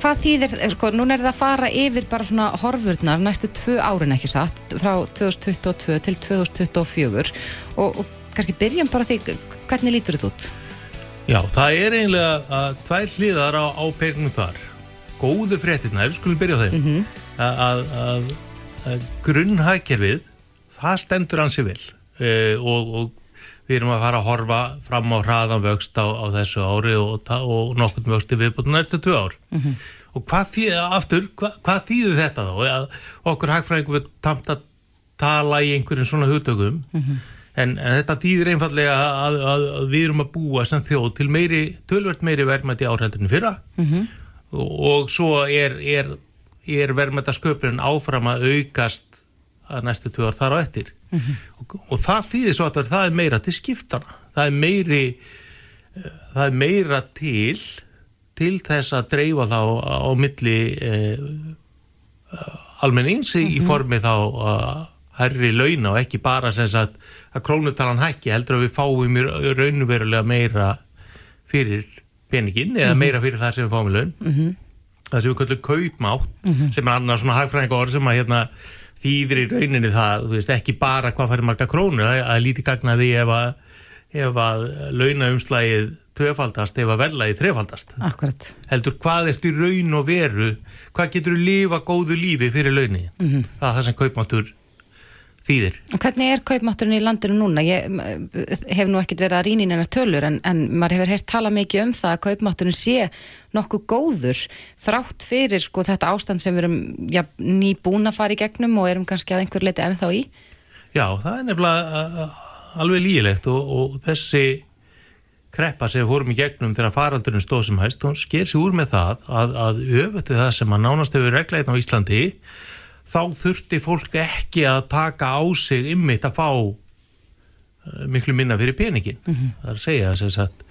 hvað þýðir, sko, núna er það að fara yfir bara svona horfurnar næstu tvö árin ekki satt, frá 2022 til 2024 og, og kannski byrjum bara því, hvernig lítur þetta út? Já, það er eiginlega að tvær hliðar á, á pegnum þar. Góðu fréttirna, við skulum byrja á þeim. Mhm. að, að, að, að grunnhagkerfið, það stendur ansi vel uh, og, og við erum að fara að horfa fram á hraðan vöxt á, á þessu ári og, og nokkurn vöxt í viðbútun næstu tvö ár. Og hvað þýðir, aftur, hvað, hvað þýðir þetta þá? Að okkur hagfræðingum við tamt að tala í einhverjum svona hugtökum en, en þetta þýðir einfallega að, að, að við erum að búa sem þjóð til meiri, tölvert meiri verðmætti árhældinu fyrra. Og, og svo er, er, er verðmættasköpunin áfram að aukast að næstu tvö ár þar á eftir og, og það þýðir svo að það er meira til skiptana það er meiri eh, það er meira til til þess að dreifa þá á milli eh, almennings í formi þá að herri launa og ekki bara sem sagt að krónutalan hækki heldur að við fáum raunverulega meira fyrir peningin eða meira fyrir það sem við fáum í laun. Það sem við kallum kaupmátt sem er annars svona hagfræðinga orð sem að hérna þýðir í rauninni það, þú veist, ekki bara hvað færi marga krónur, það það er lítið gagnaði ef að ef að launaumslægið tvöfaldast ef að verðlagi þrefaldast Akkurat. heldur hvað ertu raun og veru hvað getur þú lifa góðu lífi fyrir launni Mhm. það er það sem kaupmáttur þýðir Hvernig er kaupmátturinn í landinu núna? Ég hef nú ekkert verið að rýna í neina tölur en, en maður hefur heyrt tala mikið um það að kaupmátturinn sé nokkuð góður þrátt fyrir sko þetta ástand sem við erum ja, nýbúin að fara í gegnum og erum kannski að einhver leiti ennþá í. Já, það er nefnilega alveg lígilegt og, og þessi kreppa sem við fórum í gegnum þegar faraldurinn stóð sem hæst, hún sker sig úr með það að, að öfuti það sem að nánast hefur reglæðin á Íslandi þá þurfti fólk ekki að taka á sig ymmit að fá uh, miklu minna fyrir peningin það er að segja þess að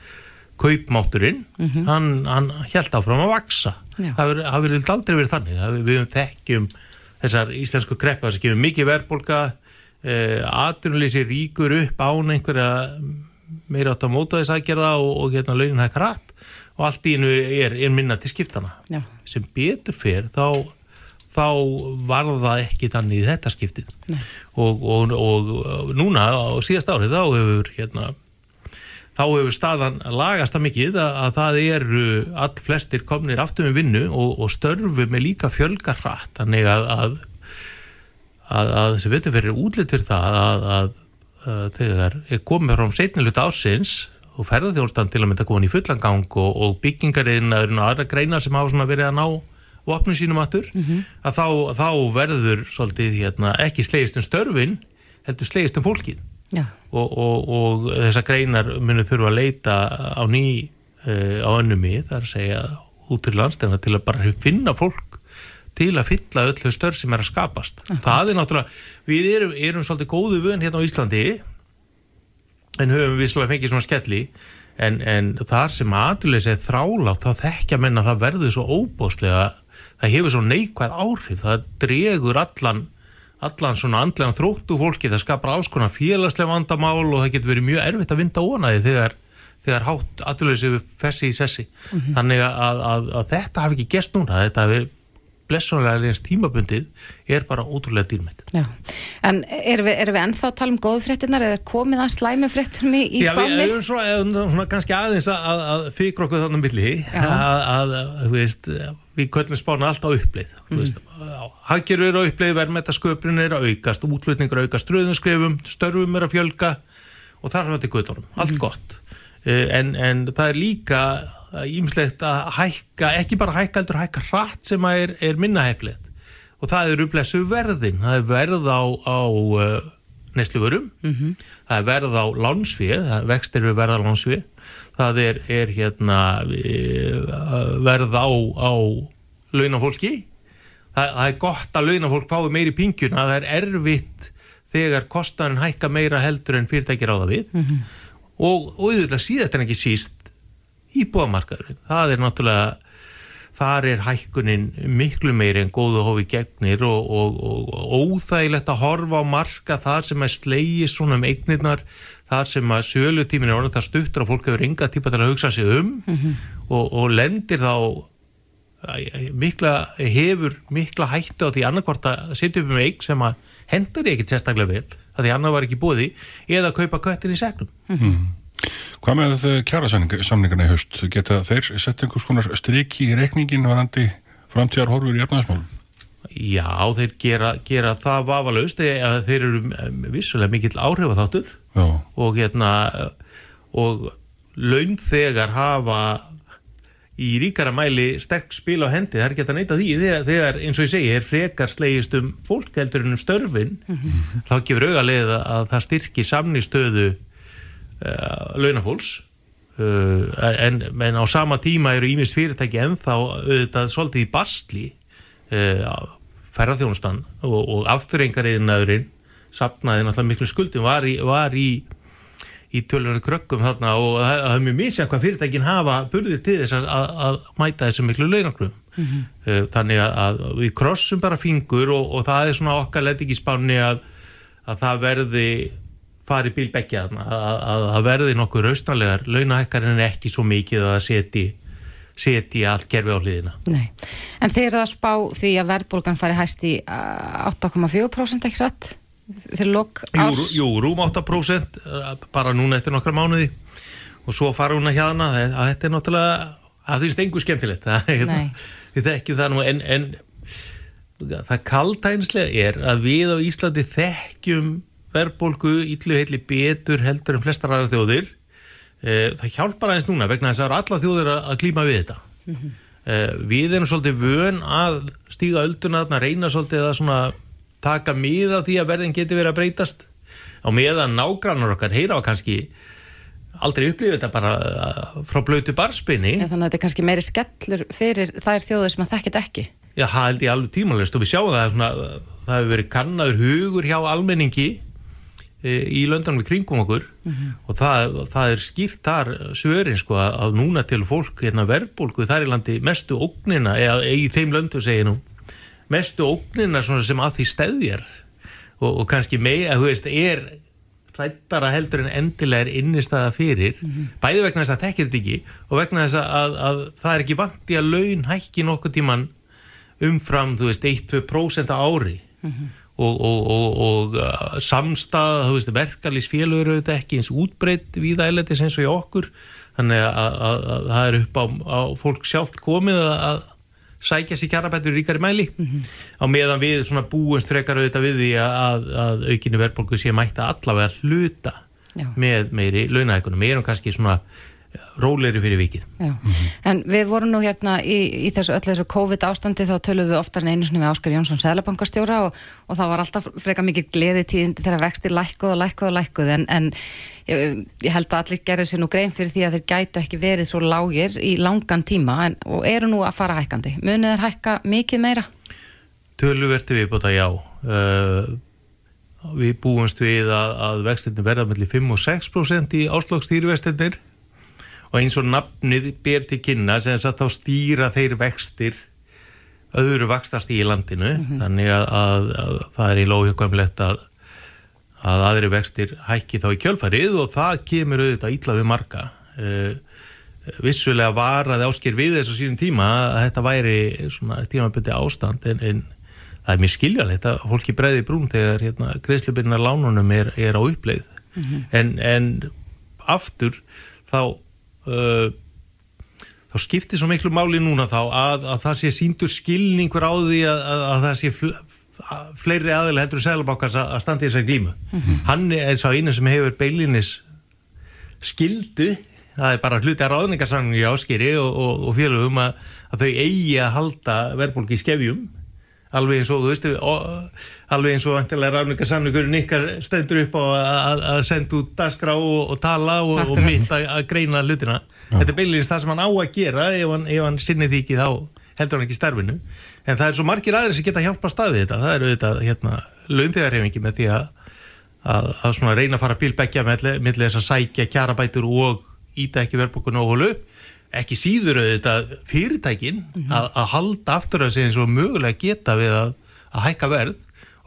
kaupmátturinn, hann, hann held áfram að vaksa Já. það það hefur aldrei verið þannig. Það hefur- við þekkjum þessar íslensku kreppa sem gefur mikið verðbólka uh, aturlýsi ríkur upp án einhverja meira átt að móta þess aðgerða og, og hérna launin hækkar rætt og allt í hennu er, er minna til skiptana Já. sem betur fer þá, þá var það ekki þannig í þetta skiptið. Og, og, og, núna á síðast árið þá hefur hérna þá hefur staðan lagast það mikið að, að það eru all flestir komnir aftur með vinnu og, og störfu með líka fjölga hratt. Þannig að að, að, að þessi veitur fyrir útlit fyrir það að, að, að þegar er komið frá setnilut ásins og ferðarþjónstan til að mynda komin í fullangang og, og byggingariðin og aðra greina sem hafa verið að ná vopnum sínum aftur að þá, þá verður svolítið hérna, ekki slegist um störfin heldur slegist um fólkið. Og, og, og þessar greinar munu þurfa að leita á ný uh, á önnumi, að segja út til landstæðina til að bara finna fólk til að fylla öll þau störf sem er að skapast. Það er náttúrulega við erum, erum svolítið góðu vön hérna á Íslandi en höfum við svolítið fengið svona skelli en, en þar sem aðurleis er þrálátt þá þekkja menna það verður svo óbóðslega það hefur svo neikvæð áhrif það dregur allan allan svona andlegan þróttu fólki það skapar alls konar félagslega vandamál og það getur verið mjög erfitt að vinda ónaði þegar, þegar hátt aðurleysi við fessi í sessi. Þannig að, að, að þetta hafi ekki gest núna þetta hafi blessunlega eins tímabundið er bara ótrúlega dýrmætt. Já. En erum við, erum við ennþá að tala um góðu fréttinar eða er komið að slæmi fréttum í, í Já, við erum svona, eða svona kannski aðeins að, að, að fyrir okkur þannig milli. Að, að, þú veist, við köllum spána alltaf uppleið. Mm. veist, haggjur eru að uppleið, verðmættasköpun er að aukast útlutningur aukast ströðunskrefum störfum er að fjölga og þar er þetta göttunum, allt gott. Eh, en, en það er líka ímislegt að hækka, ekki bara hækka heldur hækka hratt sem að er, er minna heflið og það er upplesu verðin. Það er verð á, á uh, nesluvörum það er verð á lánsfið, það vextir við verð á lánsfið það er, er hérna eh, verð á, á launafólki. Það, það er gott að launafólk fái meiri pingjuna, það er erfitt þegar kostanin hækka meira heldur en fyrirtækir á það við. Og, og auðvitað síðast en ekki síst íbúamarkaður, það er náttúrulega þar er hækkunin miklu meiri en góðu hófi gegnir og, og, og, og óþægilegt að horfa á marka þar sem að slegi svona um eignirnar, þar sem að sölutímin er orðin það stuttur og fólk hefur enga típa til að hugsa sig um og, og lendir þá mikla, hefur mikla hættu á því annarkvort að setja upp um eign sem að hendur ekkit sérstaklega vel að því annar var ekki búið eða að kaupa köttin í segnum Hvað með kjara samningarna í haust? Geta þeir sett einhvers konar striki í reikningin varandi framtíðar horfur í efnaðismálum? Já, þeir gera, gera það vafalaust eða þeir eru um, vissulega mikill áhrif að þáttur Já. og hérna og launþegar hafa í ríkara mæli sterk spil á hendi, það er ekki að neyta því þegar, þegar eins og ég segi, er frekar slegist um fólk heldur en um störfin þá gefur auðarlega að það styrki samnistöðu launafólks uh, en, en á sama tíma eru ímist fyrirtæki ennþá auðvitað svolítið í bastli uh, ferðarþjónustan og, og afturrengariðinaðurinn sapnaði náttúrulega miklu skuldum var í, var í í tölunni krökkum þarna og það, er mjög misjað hvað fyrirtækin hafa burðið til þess að, að, að mæta þessu miklu launakrum Mhm. uh, þannig að, að við krossum bara fingur og, og það er svona okkar lett ekki spáni að, að það verði fari bílbeggja þarna að, að það verði nokkuð raustanlegar launahækkar en ekki svo mikið að seti seti allt kerfi á hliðina. Nei. En þeir eru að spá því að verðbólgan fari hæst í uh, 8,4% ekki satt? Fyrir lok Jú, árs? jú, rúm 8% eh, bara núna eftir nokkra mánuði. Og svo fara hún að hérna að þetta er náttúrulega, það finnst engu skemmtilegt. [LAUGHS] Er- Nei. við þekkjum það nú en, en það kaldtænslega er að við á Íslandi þekkjum verðbólgu illu heilli betur heldur en flestar aðra þjóðir. Eh, það hjálpar aðeins núna vegna þess að það eru alla þjóðir að, klíma við þetta. Eh, við erum svolítið vön að stíga ölduna þarna, reyna svolítið að taka mið af því að verðin geti verið að breytast. Á meðan nágrannar okkar heyra á kannski aldrei upplifið þetta bara uh, frá blötu barspinni En þannig að þetta er kannski meiri skellur fyrir þær þjóðir sem að þekkit ekki. Já, það held ég alveg tímalist og við sjáum það svona, það hefur verið kannaður hugur hjá almenningi í löndunum við kringum okkur. Og það, það er skýrt þar svörin sko að, núna til fólk hérna, verðbólgu þar í landi mestu ógnina eða í þeim löndu segir nú mestu ógnina svona sem að því stæðjar og, og kannski mei að þú veist er rættara heldur en endilega er innistæða fyrir. Bæði vegna þess að þekkir þetta ekki og vegna þess að, að, að það er ekki vant í að laun hækki nokkuð tíman umfram, þú veist, 1-2% á ári. Og, og, og, og uh, samstað, þú veist, verkalýsfélögur eru þetta ekki eins útbreytt við æletis eins og í okkur. Þannig að, að, að, að það er upp á, á fólk sjálft komið að, sækja sér kjarabættur ríkari mæli. Á meðan við svona búumst frekar auðvitað við því að, að aukinni verðbólgu sé mætti allavega hluta Já. með meiri launahækunum, við erum kannski svona róleiri fyrir vikið Já. En við vorum nú hérna í, í þessu öllu þessu COVID ástandi þá töluðum við oftar en einu sinni við Áskar Jónsson Sælabankastjóra og, og það var alltaf freka mikið gleði tíðindi þegar vextir lækkuð og lækkuð og lækkuð en, en ég, ég held að allir gerði sér nú grein fyrir því að þeir gætu ekki verið svo lágir í langan tíma en, og eru nú að fara hækkandi. Munið þeir hækka mikið meira? Töluverti við búin já uh, við búumst við að, að vextinni verða mellir 5 og 6% í áslagstýrivextinir og eins og nafnið ber til kynna sem þess að þá stýra þeir vextir öðru vakstast í landinu. Þannig að, að, að það er í lóhjökvæmlegt að að aðri vextir hækki þá í kjölfarið og það kemur auðvitað ítla við marga. Uh, vissulega varaði ásker við þessu sínum tíma að þetta væri svona tímabundi ástand en, en það er mjög skiljalegt að fólki breiði brún þegar hérna, greiðslubirna lánunum er, er á uppleið. En, en aftur þá uh, þá skiptir svo miklu máli núna þá að, að það sé síndur skilningur á því að, að, að það sé fl fleiri aðeins heldur Sælabankars að í þessari glímu. Hann er sá einu sem hefur beilinis skildu það er bara hluti að ráðningarsanningi áskeri og, og, og félögum að, að þau eigi að halda verðbólki í skefjum alveg eins og þú veist og, alveg eins og vantilega ráðningarsanningur nikkar stendur upp á að, að senda út dagskrá og, og tala og, og mitt að, að greina hlutina. Þetta er beilinis það sem hann á að gera ef hann, ef hann sinni því ekki þá heldur hann ekki starfinu. En það er svo margir aðrir sem geta hjálpa staðið þetta. Það eru þetta hérna launþegarhefingi með því að að, að svona reyna að fara bílbeggja með þess að sækja kjarabætur og íta ekki verðbókun og hólu ekki síður auðvitað fyrirtækin að, að halda aftur að segja eins og mögulega geta við að, að hækka verð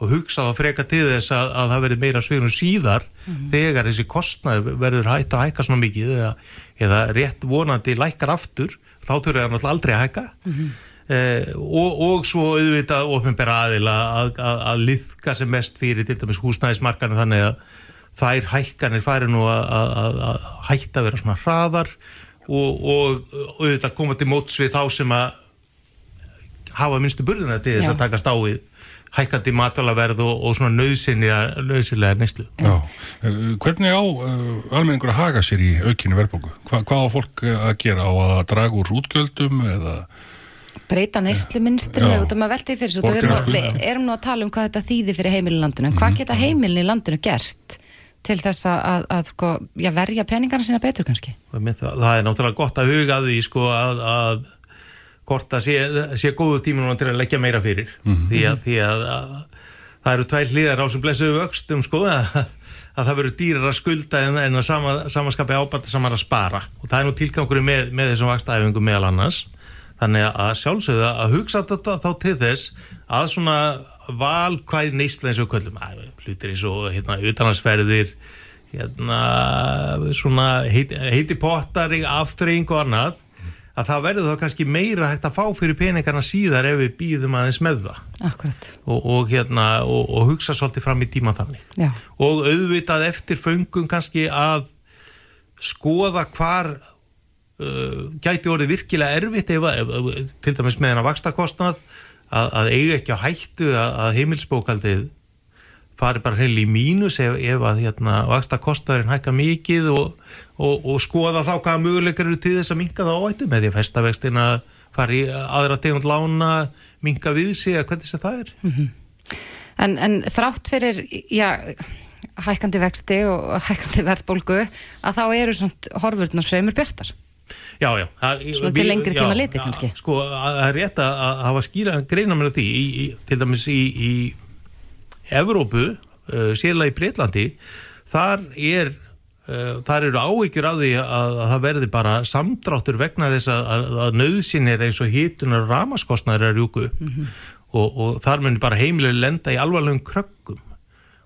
og hugsa það freka til þess að, að það verði meira sviðrum síðar þegar þessi kostnað verður hægt að hækka svona mikið eða, eða rétt vonandi lækkar aftur þá þurfur það náttúrulega aldrei að hækka. Eh, og, og svo auðvitað ofinbæra aðila að, að, að liðka sem mest fyrir til dæmis húsnæðismarkarnir þannig að þær hækkanir færi nú að, að, að hætta að vera svona hraðar og, og auðvitað koma til móts við þá sem að hafa minnstu burðina til þess að takast á við hækkandi matalaverð og, og svona nöðsynlega, nöðsynlega neyslu. Já. Eh, Hvernig á uh, almenningur að haga sér í aukinu verðbóku? Hva, hvað á fólk eh, að gera? Á að draga úr útgjöldum eða breyta neysluminstri út af maður veltið fyrir Borgin við, erum nú- að tala um hvað þetta þýðir fyrir heimilin í landinu en hvað geta heimilin í landinu gert til þess að, að, að sko, já, verja peningarna sína betur kannski Og með það, það er náttúrulega gott að huga að því sko að, að hvort að sé, sé góðu tíma núna til að leggja meira fyrir. Því, að, því að, að það eru tvær hlýðar á sem blessuðu vöxtum sko að, að það verður dýrar að skulda en, en að sama, samanskapi ábæta samar að spara. Og það er nú tilgangurinn með, með þessum vakstaæfingum meðal annars. Þannig að sjálfsögða að hugsa þetta þá til þess að svona valkvæð neysla eins og að, hlutir eins og hérna utanansferðir hérna svona heiti, heiti pottar aftreying og annað að það verður þá kannski meira hægt að fá fyrir peningarna síðar ef við býðum aðeins með það Akkurat. og, og, hérna, og, og hugsa svolítið fram í tíma þannig Já. og auðvitað eftir föngum kannski að skoða hvar uh, gæti orðið virkilega erfitt ef, ef, til dæmis með hennar vakstakostnað að, að eiga ekki á hættu að, að heimilsbókaldið fari bara heil í mínus ef, ef að hérna, vakstakostnaðurinn hækka mikið og, og, og skoða þá hvaða möguleikar eru til þess að minka það áhættu með því að festavextina fari í aðra tegund lána minka við sig að hvernig sem það er En, en þrátt fyrir, já, hækkandi vexti og hækkandi verðbólgu að þá eru svona horfurnar fremur bjartar. Já, já. Það, Svona til lengri tíma litið kannski. Sko, að- það er rétt að, að hafa skýra greina mér því, í, í, til dæmis í, í Evrópu, uh, sérlega í Breitlandi, þar er þar eru áhyggjur af því að, að það verði bara samdráttur vegna þess að, að, að nöðsynir eins og hitunar ramaskostnaður er rjúku. Og, og þar munir bara heimilega lenda í alvarlegum krökkum.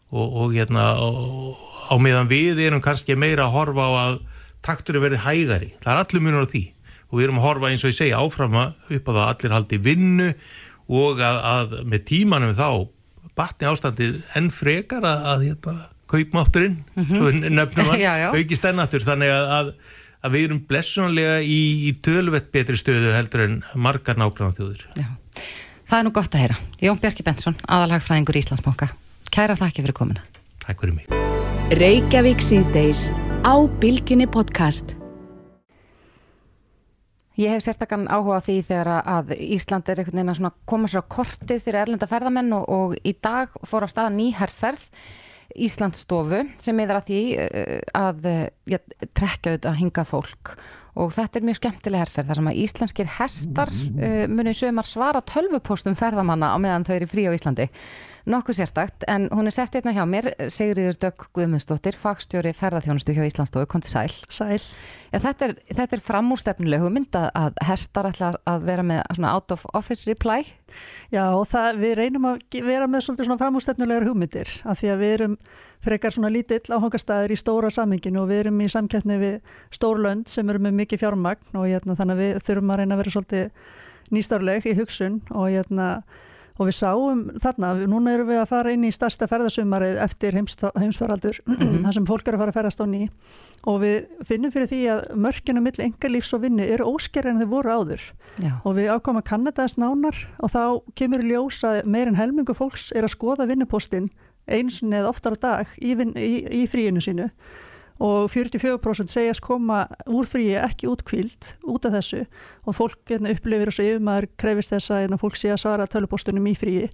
Og, og hérna og, á meðan við erum kannski meira að horfa á að taktur verði hægari, það er allir munur á því. Og við erum að horfa eins og ég segja áfram að upp að það allir haldi vinnu og að, að með tímanum þá batni ástandið enn frekar að, að hérna, kaupmátturinn Mhm. svo nefnum að [LAUGHS] aukist ennatur þannig að, að, að við erum blessunlega í, í tölvett betri stöðu heldur en margar nágrann þjóður Það er nú gott að heyra. Jón Björki Bensson, aðalhagfræðingur Íslandsbanka. Kæra þakki fyrir komuna. Takk fyrir mig. Reykjavík síðdeis á Bilginni podcast. Ég hef sérstakann áhuga á því þegar að Ísland er einhvern veginn að svona koma sér á kortið fyrir erlenda ferðamenn og, og í dag fór á staða ný herrferð Íslandstofu sem miður að því eh, að eh, ja, trekja auðvitað að hinga fólk. Og þetta er mjög skemmtileg herrferð þar sem að íslenskir hestar uh, muni sögumar svara tölvupóstum ferðamanna á meðan þau eru frí á Íslandi nokkuð sérstakt en hún er sérst einna hjá mér Sigriður Dögg Guðmundsdóttir fagstjóri ferðarþjónustu hjá Íslandstofu, kom til sæl. Sæl. Ja, þetta, er, þetta er framúrstefnuleg hugmynd að, að hestar ætla að vera með svona out of office reply. Já, og það, við reynum að vera með svolítið svona framústefnulegar hugmyndir af því að við erum frekar svona lítill áhangastæðir í stóra saminginu og við erum í samkeppni við stórlönd sem eru með mikið fjármagn og hérna, þannig að við þurfum að reyna að vera svolítið nýstarleg í hugsun og hérna og við sáum þarna, við- núna erum við að fara inn í starsta ferðasumarið eftir heims, heimsfaraldur, [CLEARS THROAT] þar sem fólk er að fara að ferðast á ný. Og við finnum fyrir því að mörkinu milli engalífs og vinnu eru óskerri en þau voru áður. Já. og við ákvæmum að kanna þess nánar og þá kemur ljós að meir en helmingu fólks er að skoða vinnupóstinn eins og neð oftar á dag í, í, í fríinu sínu og 44% segjast koma úr fríi ekki út kvíld út af þessu. Og fólk hérna, upplifir svo yfirmaður krefist þess að hérna, fólk sé að svara tölupóstunum í fríi.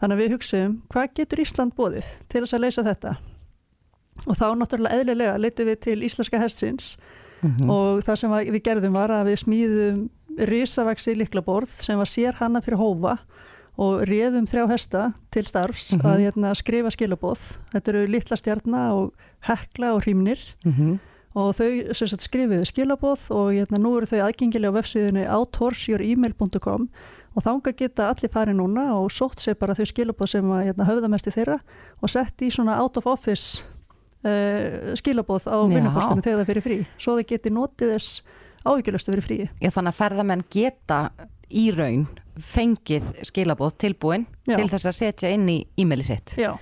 Þannig að við hugsaum hvað getur Ísland bóðið til þess að leysa þetta? Og þá náttúrulega eðlilega leitum við til Íslenska hestsins og það sem við gerðum var að við smíðum risavaksi liklaborð sem var sér hana fyrir hófa og réðum þrjá hesta til starfs Mhm. að hérna, skrifa skilabóð þetta eru litla stjarnar og hekla og hrímnir Mhm. og þau sagt, skrifuðu skilabóð og hérna, nú eru þau aðgengilega á vefsíðunni outhorseyouremail.com og þanga geta allir farið núna og sótt sér bara þau skilabóð sem að hérna, höfða mest í þeirra og sett í svona out of office uh, skilabóð á Já. vinnupostinu þegar það fyrir frí svo þau geti notið þess áhyggjulöstu fyrir frí Já, þannig að ferðamenn geta í raun fengið skilabóð tilbúin Já. til þess að setja inn í e-maili sitt Já.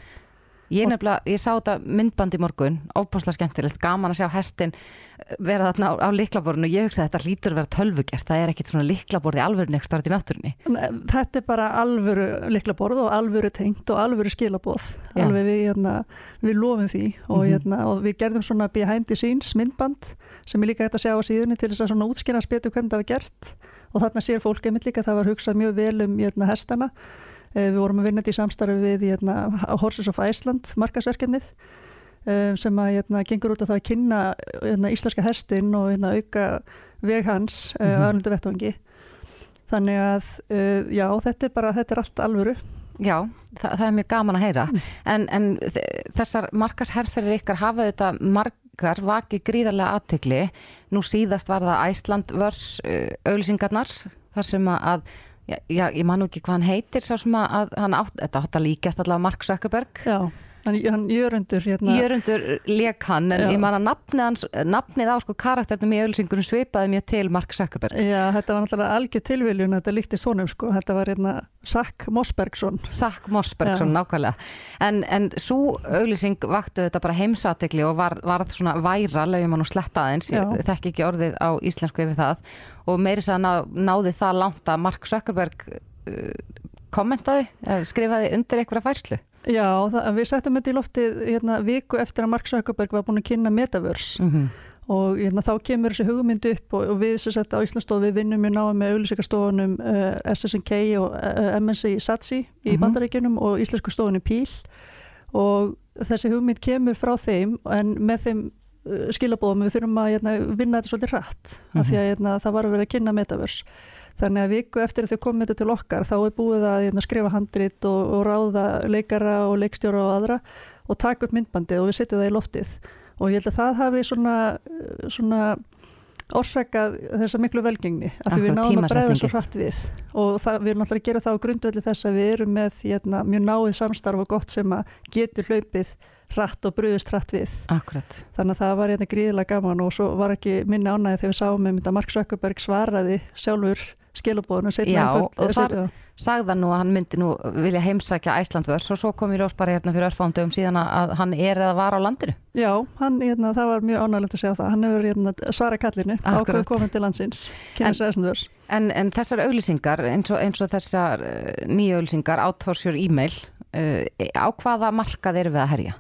Ég nefnilega, ég sá þetta myndband í morgun óbúslega skemmtilegt, gaman að sjá hestin vera þarna á, á liklaborinu og ég hugsa að þetta lítur að vera tölvugert, það er ekkit svona liklaborð í alvörinu ekki starfði í náttúrunni Þetta er bara alvöru liklaborð og alvöru tengt og alvöru skilabóð alveg við, hérna, við lofum því og, Mhm. hérna, og við gerðum svona behind the scenes myndband sem er líka hægt að sjá á síðunni til þess að svona útskýra betur hvernig það var gert og þarna sér fólk einmitt líka að það var hugsað mjög vel um hérna, hestana Eh, við vorum að vinna þetta í samstarfi við hérna, Horses of Iceland markasverkefnið eh, sem að hérna, gengur út á það að kynna hérna, íslenska hestin og hérna, auka veg hans mm Mhm. -hmm. aðlundu vettvangi þannig að já, þetta er bara, þetta er allt alvöru Já, það, það er mjög gaman að heyra en, en þ- þessar markasherferðir ykkar hafa þetta margar vakið gríðarlega aðtegli nú síðast var það Æsland vörs uh, auglýsingarnar þar sem að, já, já, ég man nú ekki hvað hann heitir sá sem að hann átt, þetta átt að líkast allavega Mark Zuckerberg Já. Hann, Jörundur hérna. Jörundur leik hann en Já. ég man að nafnið, hans, nafnið á sko karakternum í auðlýsingunum svipaði mjög til Mark Zuckerberg Já, þetta var náttúrulega algjör tilviljun þetta líktist honum sko, þetta var hérna Sack Mossbergsson Sack Mossbergsson, Já. nákvæmlega en, en svo auðlýsing vakti þetta bara heimsatikli og var, var svona væra lögjum hann og sletta aðeins ég Já. þekki ekki orðið á íslensku yfir það og meiri að ná, náði það langt að Mark Zuckerberg uh, kommentaði, skrifaði undir einhverja færslu Já, það, við settum þetta í loftið hérna, viku eftir að Mark Zuckerberg var búin að kynna Metaverse Mhm. og hérna, þá kemur þessi hugmynd upp og, og við sem sett á Íslandsstofu við vinnum mjög náða með auðlýsingarstofunum uh, SSNK og uh, MSI Satsi í Mhm. Bandaríkjunum og Íslensku stofunni Píl og þessi hugmynd kemur frá þeim en með þeim uh, skilabóðum við þurfum að hérna, vinna þetta svolítið rætt af því að hérna, það var að vera að kynna Metaverse þannig að viku eftir að þau komið þetta til okkar þá er búið að hérna, skrifa handrit og, og ráða leikara og leikstjóra og aðra og taka upp myndbandið og við setjum það í loftið. Og ég held að það hafi svona, svona orsakað þessa miklu velgengni af því við náðum að tímasetningi. svo hratt við. Og það, við erum náttúrulega að gera það á grundvelli þess að við erum með hérna, mjög náið samstarf og gott sem að getur hlaupið hratt og brúðist hratt við. Akkurat. Þannig að það var hérna gríðilega gaman og svo var ekki minni ánæði þegar við sáum um þetta að Mark Zuckerberg svaraði sjálfur skilabóðinu Já, og þar sagði hann nú að hann myndi nú vilja heimsækja Æslandvörs og svo kom í ljós bara hérna fyrir örfándum síðan að hann er eða var á landinu. Já, hann, hérna, það var mjög ánægilegt að segja það. Hann hefur hérna, svara kallinu Akkurat. ákveðu komin til landsins sér þessum En, en þessar auglýsingar, eins og, eins og þessar uh, nýju auglýsingar, Your Email, uh, á hvaða markað erum við að herja?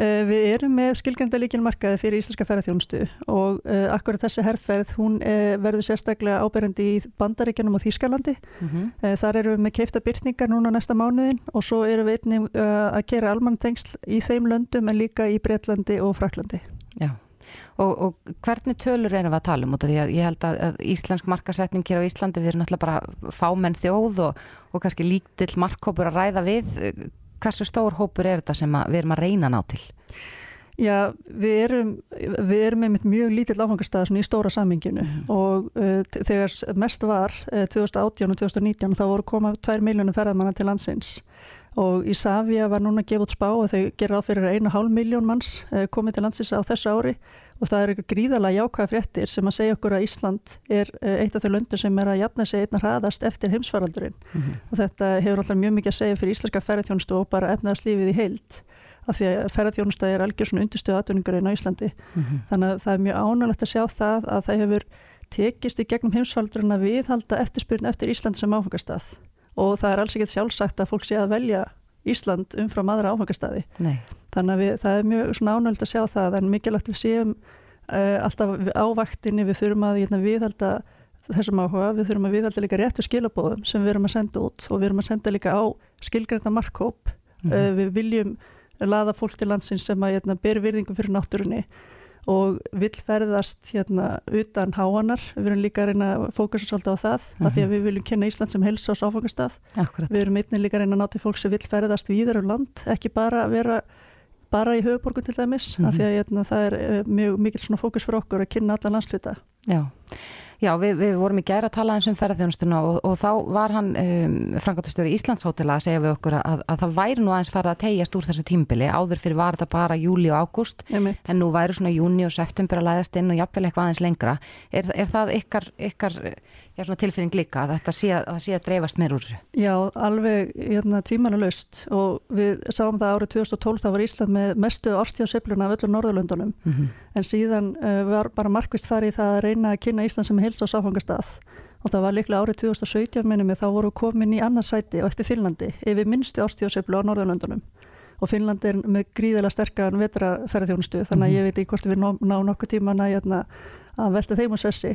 Uh, við erum með skilgrænda líkilmarkaði fyrir íslenska ferðarþjónustu og uh, akkurat þessi herrferð hún uh, verður sérstaklega áberandi í Bandaríkjanum og Þýskalandi. Mhm. Uh, þar erum við með keifta byrningar núna næsta mánuðin og svo erum við einnig að gera almanntengsl í þeim löndum en líka í Breitlandi og Fraklandi. Já, og, og hvernig tölur erum við að tala um að ég held að, að íslensk markasetning hér á Íslandi við erum náttúrulega bara fámenn þjóð og, og kannski lítill markkópur að ræða við. Hversu stór hópur er þetta sem við erum að reyna ná til? Já, við erum, við erum einmitt mjög lítill áfangastæð í stóra saminginu og uh, þegar mest var uh, 2018 og 2019 þá voru koma 2 miljónum ferðamanna til landsins. Og í Savia var núna gefa út spá og þau gera á fyrir 1,5 miljón manns uh, komið til landsins á þessu ári og það eru gríðalega jákvæða fréttir sem að segja okkur að Ísland er uh, eitt af þau löndur sem er að jafna sig einna hraðast eftir heimsfaraldurinn. Og þetta hefur alltaf mjög mikið að segja fyrir íslenska ferðarþjónustu og bara efnaðarslífið í heild af því að ferðarþjónusta er algjör svona undirstöðu atvinningurinn á Íslandi. Þannig að það er mjög ánægilegt að sjá það að það hefur tekist í gegnum heimsfaldurinn að viðhalda eftirspyrn eftir Ísland sem áfangastað. Og það er alls ekkert sjálfsagt að fólk sé að velja Ísland umfram aðra áfangastaði. Nei. Þannig að við, það er mjög ánægilegt að sjá það en mikilvægt við séum uh, alltaf á vaktinni við þurfum að hérna, viðhalda þessum áhuga, við þurfum að viðhalda líka réttu skilabóðum sem við erum að senda út og við erum að senda líka á skilgrænda markhóp Mhm. uh, við viljum laða fólk til landsins sem að hérna, ber virðingu fyrir náttúrunni og vill ferðast hérna utan háanar, við erum líka að reyna að fókusa svolítið á það, mm af því að við viljum kynna Ísland sem helsa og sáfangastað Akkurat. við erum einnig líka að reyna að ná til fólk sem vill ferðast víðar um land, ekki bara vera bara í höfuborgun til dæmis af því að hérna, það er eh, mjög mikil fókus fyrir okkur að kynna alla landsluta Já, Já við, við vorum í gæra að tala eins um ferðarþjónustuna og, og þá var hann um, frangatastjóri Íslandshótela að segja við okkur að, að það væri nú aðeins farið að tegjast úr þessu tímbili áður fyrir var þetta bara júli og ágúst en nú væri svona júni og september að læðast inn og jafnvel eitthvað aðeins lengra. Er, er það ykkar, ykkar tilfinning líka að þetta sé að, að, sé að dreifast meir úr þessu? Já, alveg hérna, tímanu löst og við sáum það árið 2012 það var Ísland með mestu árstíðasefluna af öllum Norðurlöndunum. Mhm. En síðan uh, var bara markvist farið í það að reyna að kynna Ísland sem heils og sáfangastað. Og það var líklega árið 2017 minnum þá voru komin í annað sæti og eftir Finnlandi yfir minnstu árstíðaseflu á Norðurlöndunum. Og Finnland er með gríðilega sterkan vetraferðarþjónustu þannig að ég veit ekki hvort við ná, ná nokkuð tíman að, hérna, að velta þeim úr sessi.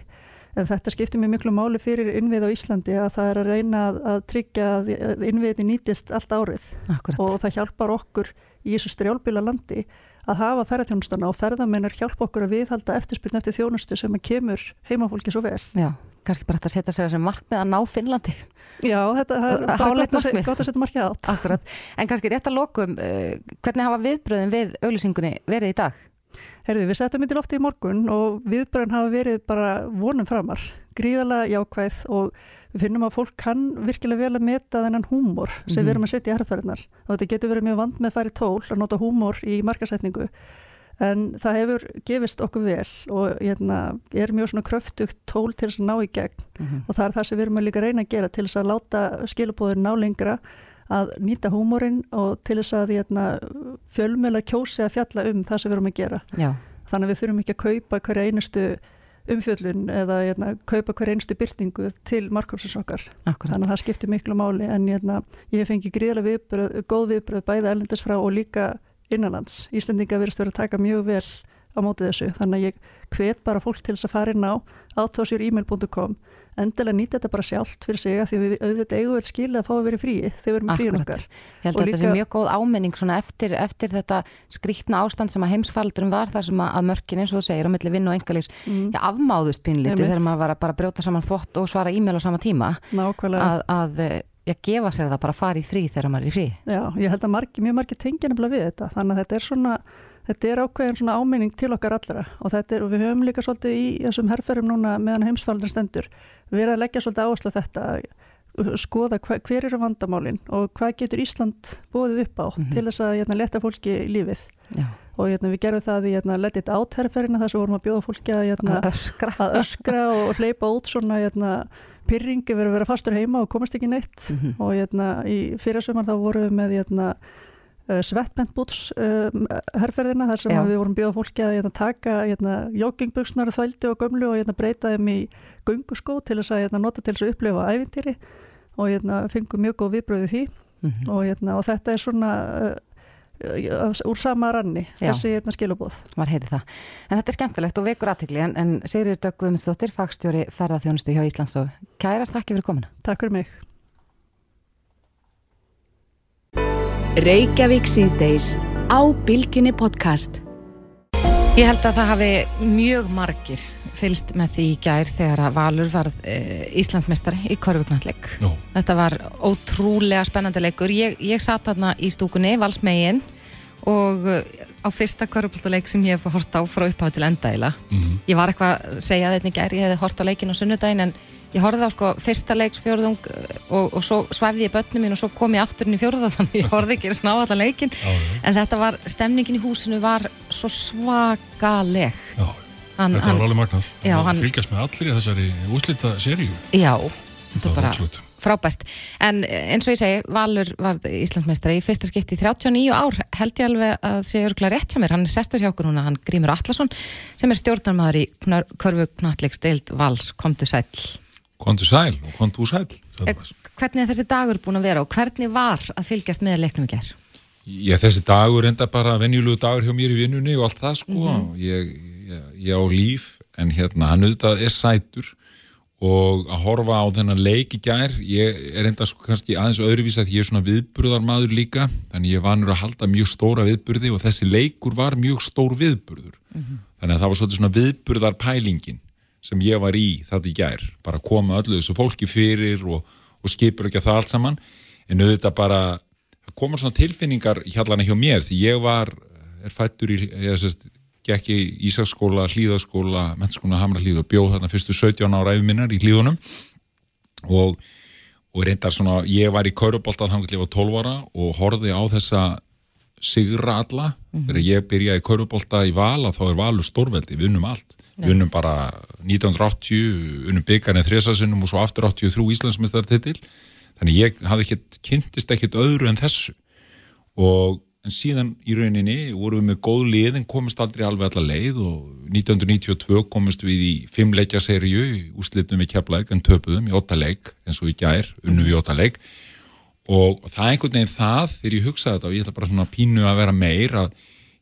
En þetta skiptir mér miklu máli fyrir innvið á Íslandi að það er að reyna að, að tryggja að innviðin nýtist allt árið. Akkurat. og það hjálpar okkur í þessu strjálbíla landi að hafa ferðarþjónustana og ferðarmennir hjálpa okkur að viðhalda eftirspyrn eftir þjónustu sem að kemur heimafólki svo vel. Já, kannski bara þetta að setja sér þessi markmið að ná Finnlandi Já, þetta er gott að, markmið. að setja markið átt. Akkurat, en kannski rétt að lokum uh, hvernig hafa viðbröðin við auglýsingunni verið í dag? Herði, við settum þetta lofti í morgun og viðbröðin hafa verið bara vonum framar, gríðalega jákvæð og við finnum að fólk kann virkilega vel að meta þennan húmor sem mm -hmm. við erum að setja í herrferðinar og þetta getur verið mjög vand með færi tól að nota húmor í markasetningu en það hefur gefist okkur vel og hérna, er mjög svona kröftugt tól til þess að ná í gegn. Mm -hmm. og það er það sem við erum að líka reyna að gera til þess að láta skilabóðin ná lengra að nýta húmórin og til þess að hérna, fjölmjöla kjósi að fjalla um það sem við erum að gera Já. þannig að við þurfum ekki að kaupa hverja einustu umfjöllun eða hérna, kaupa hver einstu byrtingu til. Akkurat. Þannig að það skiptir miklu máli en hérna, ég fengi gríðilega viðbröð, góð viðbröð bæða ellendis frá og líka innanlands. Íslendinga verist verið að taka mjög vel á mótið þessu þannig að ég hvet bara fólk til þess að fara inn á autosjúremail.com endilega nýta þetta bara sjálft fyrir sig að því við auðvitað eigum vel skil að fá að vera frí þegar við erum í fríun okkar. Ég held að þetta sé mjög góð ámenning eftir, eftir þetta skrítna ástand sem að heimsfaldurum var þar sem að mörkin eins og þú segir á milli vinn og engalíks mm. ja, afmáðust pínlítið þegar maður var að bara brjóta saman fótt og svara e-mail á sama tíma Nákvæmlega. að, að ég gefa sér það bara að fara í frí þegar maður er í frí. Já, ég held að margi, mjög margi tengja nefnilega við þetta þannig að þetta er svona Þetta er ákveðin svona áminning til okkar allra og, er, og við höfum líka svolítið í þessum herrferðum núna meðan heimsfaldin stendur við erum að leggja svolítið áherslu þetta skoða hva, hver eru vandamálin og hvað getur Ísland bóðið upp á mm -hmm. til þess að hérna, leta fólki lífið Já. og hérna, við gerum það í hérna, letið átherrferðina þar sem vorum að bjóða fólki að, hérna, að öskra, að öskra og hleypa út svona pyrringi verið að vera fastur heima og komast ekki neitt mm -hmm. og í fyrirsömmar þá vorum við með svettbentbúts um, herrferðina þar sem við vorum bjóða fólki að hérna, taka hérna, joggingbuksnar þvældi og gömlu og hérna, breyta þeim í gunguskó til þess að nota til þess að upplifa ævintýri og fengum mjög góð viðbröðu því mm -hmm. og, hérna, og þetta er svona uh, úr sama ranni Já. þessi hérna, skilubóð Var heyrið það. En þetta er skemmtilegt og vekur aðtikli en, en Sigrir Döggvumsdóttir, fagstjóri ferðarþjónustu hjá Íslands og kærar þakki fyrir komina. Takk fyrir mig. Reykjavík síðdeis á Bilginni podcast Ég held að það hafi mjög margir fylst með því í gær þegar að Valur var e, Íslandsmeistari í korfugnalleg. Þetta var ótrúlega spennandi leikur. Ég, ég satt þarna í stúkunni, valsmegin og e, á fyrsta korfugnalleg sem ég hef hort á frá upphafa til endaðila. Mm -hmm. Ég var eitthvað að segja þetta í gær, ég hefði hort á leikin á sunnudagin en ég horfði á sko fyrsta leiksfjörðung eh, og, og svo svæfði ég börnum mín og svo kom ég aftur inn í fjörða [LAUGHS] þannig ég horfði ekki sná allar leikin já, já. en þetta var, stemningin í húsinu var svo svakaleg Já, hann, þetta var alveg magnað fylgjast með allir í þessari úslita seríu Já, þetta var bara frábært, en eins og ég segi Valur var Íslandsmeistari í fyrsta skipti í 39 ár, held ég alveg að sé örgulega rétt hjá mér, hann er sestur hjá okkur núna hann Grímur Allarsson, sem er stjórnarmæður í Körfu Knalleg Stild Vals, komdu sæl Kontu sæl og kontu sæl. Eh, hvernig er þessi dagur búin að vera og hvernig var að fylgjast með leiknum í gerð? Já, þessi dagur enda bara venjulegu dagur hjá mér í vinnunni og allt það sko. Mm -hmm. ég, ég, ég á líf en hérna hann auðvitað er sætur og að horfa á þennan leik í gerð, ég er enda sko kannski aðeins öðruvís að ég er svona viðburðarmadur líka, þannig ég nú að halda mjög stóra viðburði og þessi leikur var mjög stór viðburður. Mm -hmm. Þannig að það var svona viðburðarpælingin sem ég var í þetta í gær bara koma öllu þessu fólki fyrir og, og skipur ekki að það allt saman en auðvitað bara koma svona tilfinningar hérna hjá mér því ég var, er fættur í ég sést, gekk í Ísaskóla hlýðaskóla, mennskóla Hamra hlýð og bjóð þarna fyrstu 17 ára æfuminnar í hlýðunum og, og reyndar svona, ég var í Kaurubóltað þannig að ég var 12 ára og horfið á þessa sigra alla. Mm -hmm. þegar ég byrjaði kaurubólta í val að þá er valu stórveldi, við unnum allt. Við unnum bara 1980 unnum byggjarnið þrjasasinnum og svo aftur 83 Íslandsmeistartitil þannig ég hafði ekkert, kynntist ekkert öðru en þessu. Og en síðan í rauninni vorum við með góð lið en komist aldrei alveg alla leið og 1992 komist við í fimmleikja serju, úslitum við keflaug en töpuðum í 8 leik eins og í gær unnum við í 8 leik. Og það er einhvern veginn það þegar ég hugsaði þetta og ég ætla bara svona pínu að vera meir að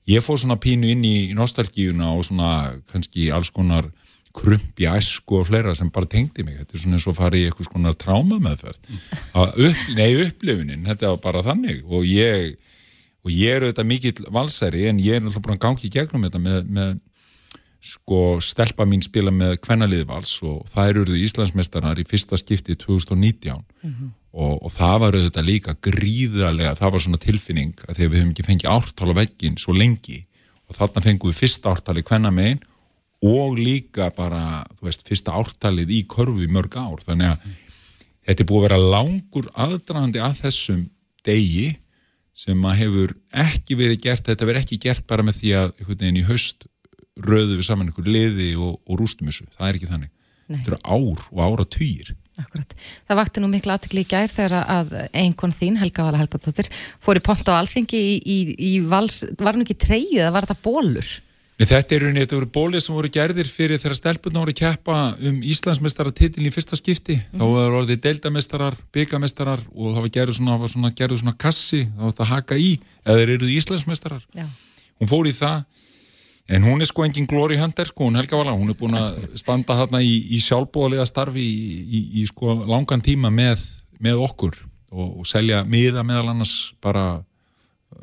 ég fóð svona pínu inn í nostalgíuna og svona kannski alls konar krumpi, æsku og fleira sem bara tengdi mig, þetta er svona eins og farið í eitthvað svona tráma meðferð upp, nei upplifunin, þetta var bara þannig. Og ég, og ég er auðvitað mikill valsæri en ég er náttúrulega bara gangi í gegnum þetta með, með sko stelpa mín spila með kvennaliðvals og það eru Íslandsmeistarar í fyrsta skipti 2019 mm -hmm og, og það var auðvitað líka gríðarlega, það var svona tilfinning að þegar við hefum ekki fengið ártal á veggin svo lengi. Og þarna fengum við fyrsta ártali hvenna megin og líka bara, þú veist, fyrsta ártalið í körfu í mörg ár, þannig að þetta er búið að vera langur aðdraðandi að þessum degi sem að hefur ekki verið gert, þetta verið ekki gert bara með því að einhvern veginn í haust röðu við saman einhver liði og, og rústum þessu, það er ekki þannig Nei. þetta eru ár og ára týjir Akkurat. Það vakti nú miklu aðtekli í gær þegar að einhvern þín, Helga Vala Helgadóttir, fór í pont á alþingi í, í, í vals, var hann ekki treyið eða var þetta bólur? Nei, þetta eru þetta voru bólið sem voru gerðir fyrir þegar stelpunna voru keppa um Íslandsmeistaratitil í fyrsta skipti Mhm. þá voru orðið deildameistarar, byggameistarar og það var gerður svona, svona, gerður svona kassi þá var þetta haka í eða þeir eruð Íslandsmeistarar Já. hún fór í það en hún er sko engin Glory Hunter sko, hún Helga Vala, hún er búin að standa þarna í, í sjálfbúalega starfi í, í, í sko langan tíma með, með okkur og, og selja miða meðal annars bara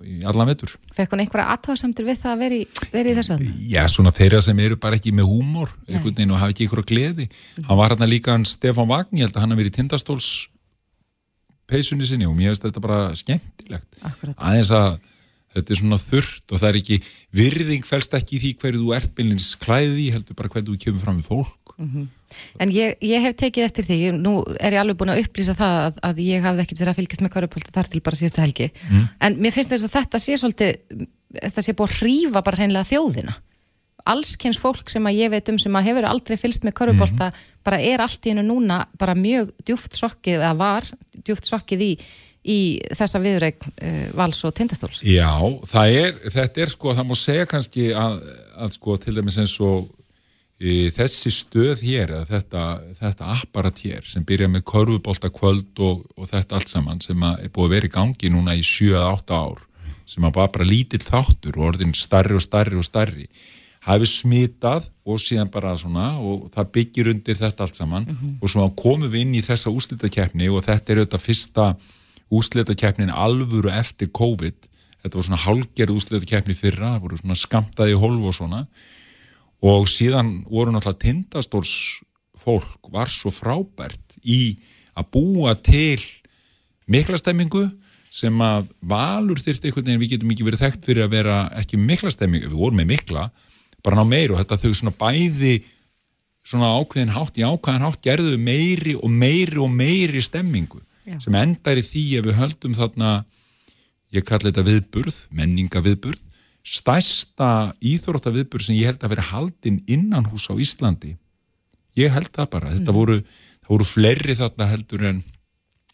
í allan vetur Fekk hún einhverja aðtáðsamtir við það að vera í, vera í þessu aðna? Já, svona þeirra sem eru bara ekki með húmor einhvern veginn og hafa ekki að gleði hann var hérna líka hann Stefán Vagn ég held að hann hafi verið í tindastóls peysunni sinni og mér finnst þetta bara skemmtilegt Akkurat. aðeins að þetta er svona þurrt og það er ekki virðing fælst ekki í því hverju þú ert bylnins klæði heldur bara hverju þú kemur fram við fólk Mhm. En ég, ég hef tekið eftir því, nú er ég alveg búin að upplýsa það að, að ég hafði ekkert verið að fylgjast með hverjupólta þar til bara síðustu helgi. Mm. en mér finnst þess að þetta sé svolítið þetta sé búið að hrífa bara hreinlega þjóðina. Allskens fólk sem að ég veit um sem að hefur aldrei fylgst með körfubólta bara er allt í hennu núna bara mjög djúft sokkið, eða var djúft sokkið í, í þessa viðreign uh, vals og tindastóls. Já, það er, þetta er sko, það þessi stöð hér, þetta, þetta apparat hér sem byrja með korfubólta kvöld og, og þetta allt saman sem er búið að vera í gangi núna í 7-8 ár sem að bara, lítill þáttur og orðin starri og starri og starri hafi smitað og síðan bara svona og það byggir undir þetta allt saman og svo komum við inn í þessa úslitakeppni og þetta er auðvitað fyrsta úslitakeppnin alvöru eftir COVID. Þetta var svona hálgerð úslitakeppni fyrra það voru svona skamtaði hólf og svona og síðan voru náttúrulega tindastóls fólk var svo frábært í að búa til mikla stemmingu sem að valur þyrfti einhvern veginn, við getum ekki verið þekkt fyrir að vera ekki mikla stemmingu, við vorum með mikla bara ná meir og þetta þau svona bæði svona ákveðin hátt í ákveðin hátt gerðu meiri og meiri og meiri stemmingu Já. sem endar í því ef við höldum þarna ég kalli þetta viðburð, menninga viðburð stærsta íþrótta viðburð sem ég held að vera haldinn innan hús á Íslandi. Ég held það bara, þetta Mm. voru það voru fleiri þarna heldur en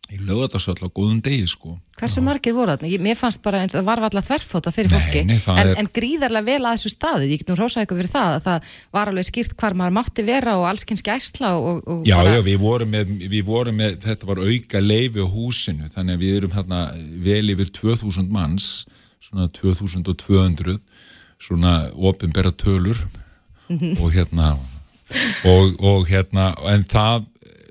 í lögatarsöll á góðum degi sko. Hversu margir voru þarna? Ég- Mér fannst bara eins að það var alltaf þverfóta fyrir Nei, fólki. nei, það en, er- en gríðarlega vel að þessu staði ég get nú rósað ykkur fyrir það að það var alveg skýrt hvar maður mátti vera og allskynns gæsla og, og Já, bara, já, við vorum, með, við vorum með, þetta var auka leifi á húsinu, þannig að við erum hérna vel yfir 2000 manns, svona 2200, svona opinbera tölur Mhm. og hérna, og, og hérna, en það,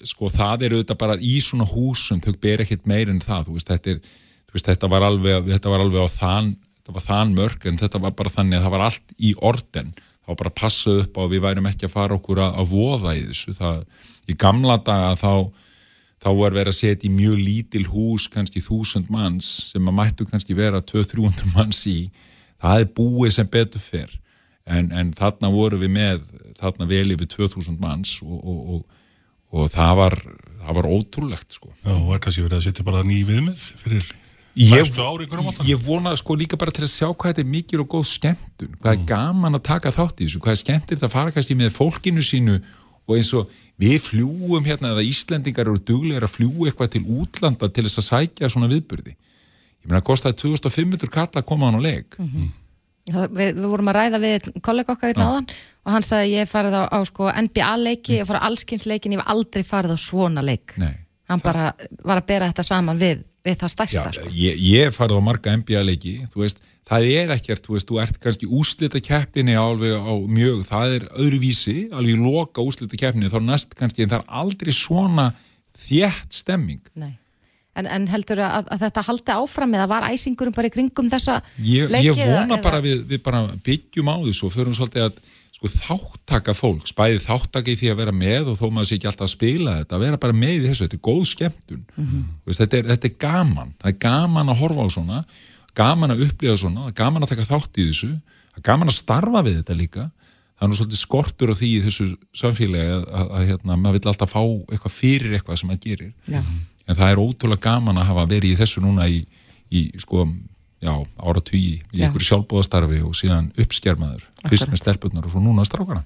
sko, það er auðvitað bara í svona húsum, þau ber ekkert meir en það, þú veist, þetta er, þú veist, þetta var alveg, þetta var alveg á þann, þetta var þann mörg, en þetta var bara þannig að það var allt í orden, það var bara að passa upp á að við værum ekki að fara okkur að, að voða í þessu, það, í gamla daga þá, þá var verið að setja í mjög lítil hús, kannski þúsund manns, sem að mættu kannski vera 200-300 manns í, það er búið sem betur fyrr, en, en þarna voru við með, þarna vel yfir 2000 manns og, og, og, og það var, það var ótrúlegt, sko. Já, var kannski verið að setja bara ný viðmið fyrir Ég, næstu ári ykkur á mótan. ég vona sko líka bara til að sjá hvað þetta er mikil og góð skemmtun, hvað er gaman að taka þátt í þessu, hvað er skemmtilegt að fara kannski með fólkinu sínu og eins og við fljúum hérna eða Íslendingar eru duglegar að fljúa eitthvað til útlanda til þess að sækja svona viðburði. Ég meina að kostaði 2500 kall að koma á hann á leik. Það- við, við vorum að ræða við kollega okkar í náðan og hann sagði ég farið á, á sko, NBA-leiki, ég hef farið á allskynnsleikin ég hef aldrei farið á svona leik. Nei. hann bara var að bera þetta saman við, við það stærsta Já, sko. ég, ég farið á marga NBA-leiki þú veist, það er ekkert, þú veist, þú ert kannski úslita keppninni alveg á mjög það er öðruvísi, alveg loka úslita keppninni, þá er næst kannski en það er aldrei svona þétt stemming Nei. En, en heldur að, að þetta haldi áfram eða var æsingurum bara í kringum þessa ég, leiki ég vona eða, bara við, við bara byggjum á þessu og förum svolítið að sko, þáttaka fólks, bæði þáttaka í því að vera með og þó maður sé ekki alltaf að spila þetta að vera bara með í þessu, þetta er góð skemmtun. Þú veist, þetta, er, þetta er gaman það er gaman að horfa á svona gaman að upplifa svona, gaman að taka þátt í þessu gaman að starfa við þetta líka það er nú svolítið skortur á því í þessu samfélagi að, að, að hérna, maður vil alltaf fá eitthvað fyrir eitthvað sem maður gerir Já. en það er ótrúlega gaman að hafa verið í þessu núna í, í sko, já, ára tugi í Já. einhverju sjálfbóðastarfi og síðan uppskermaður, fyrst með stelpunnar og svo núna strákana.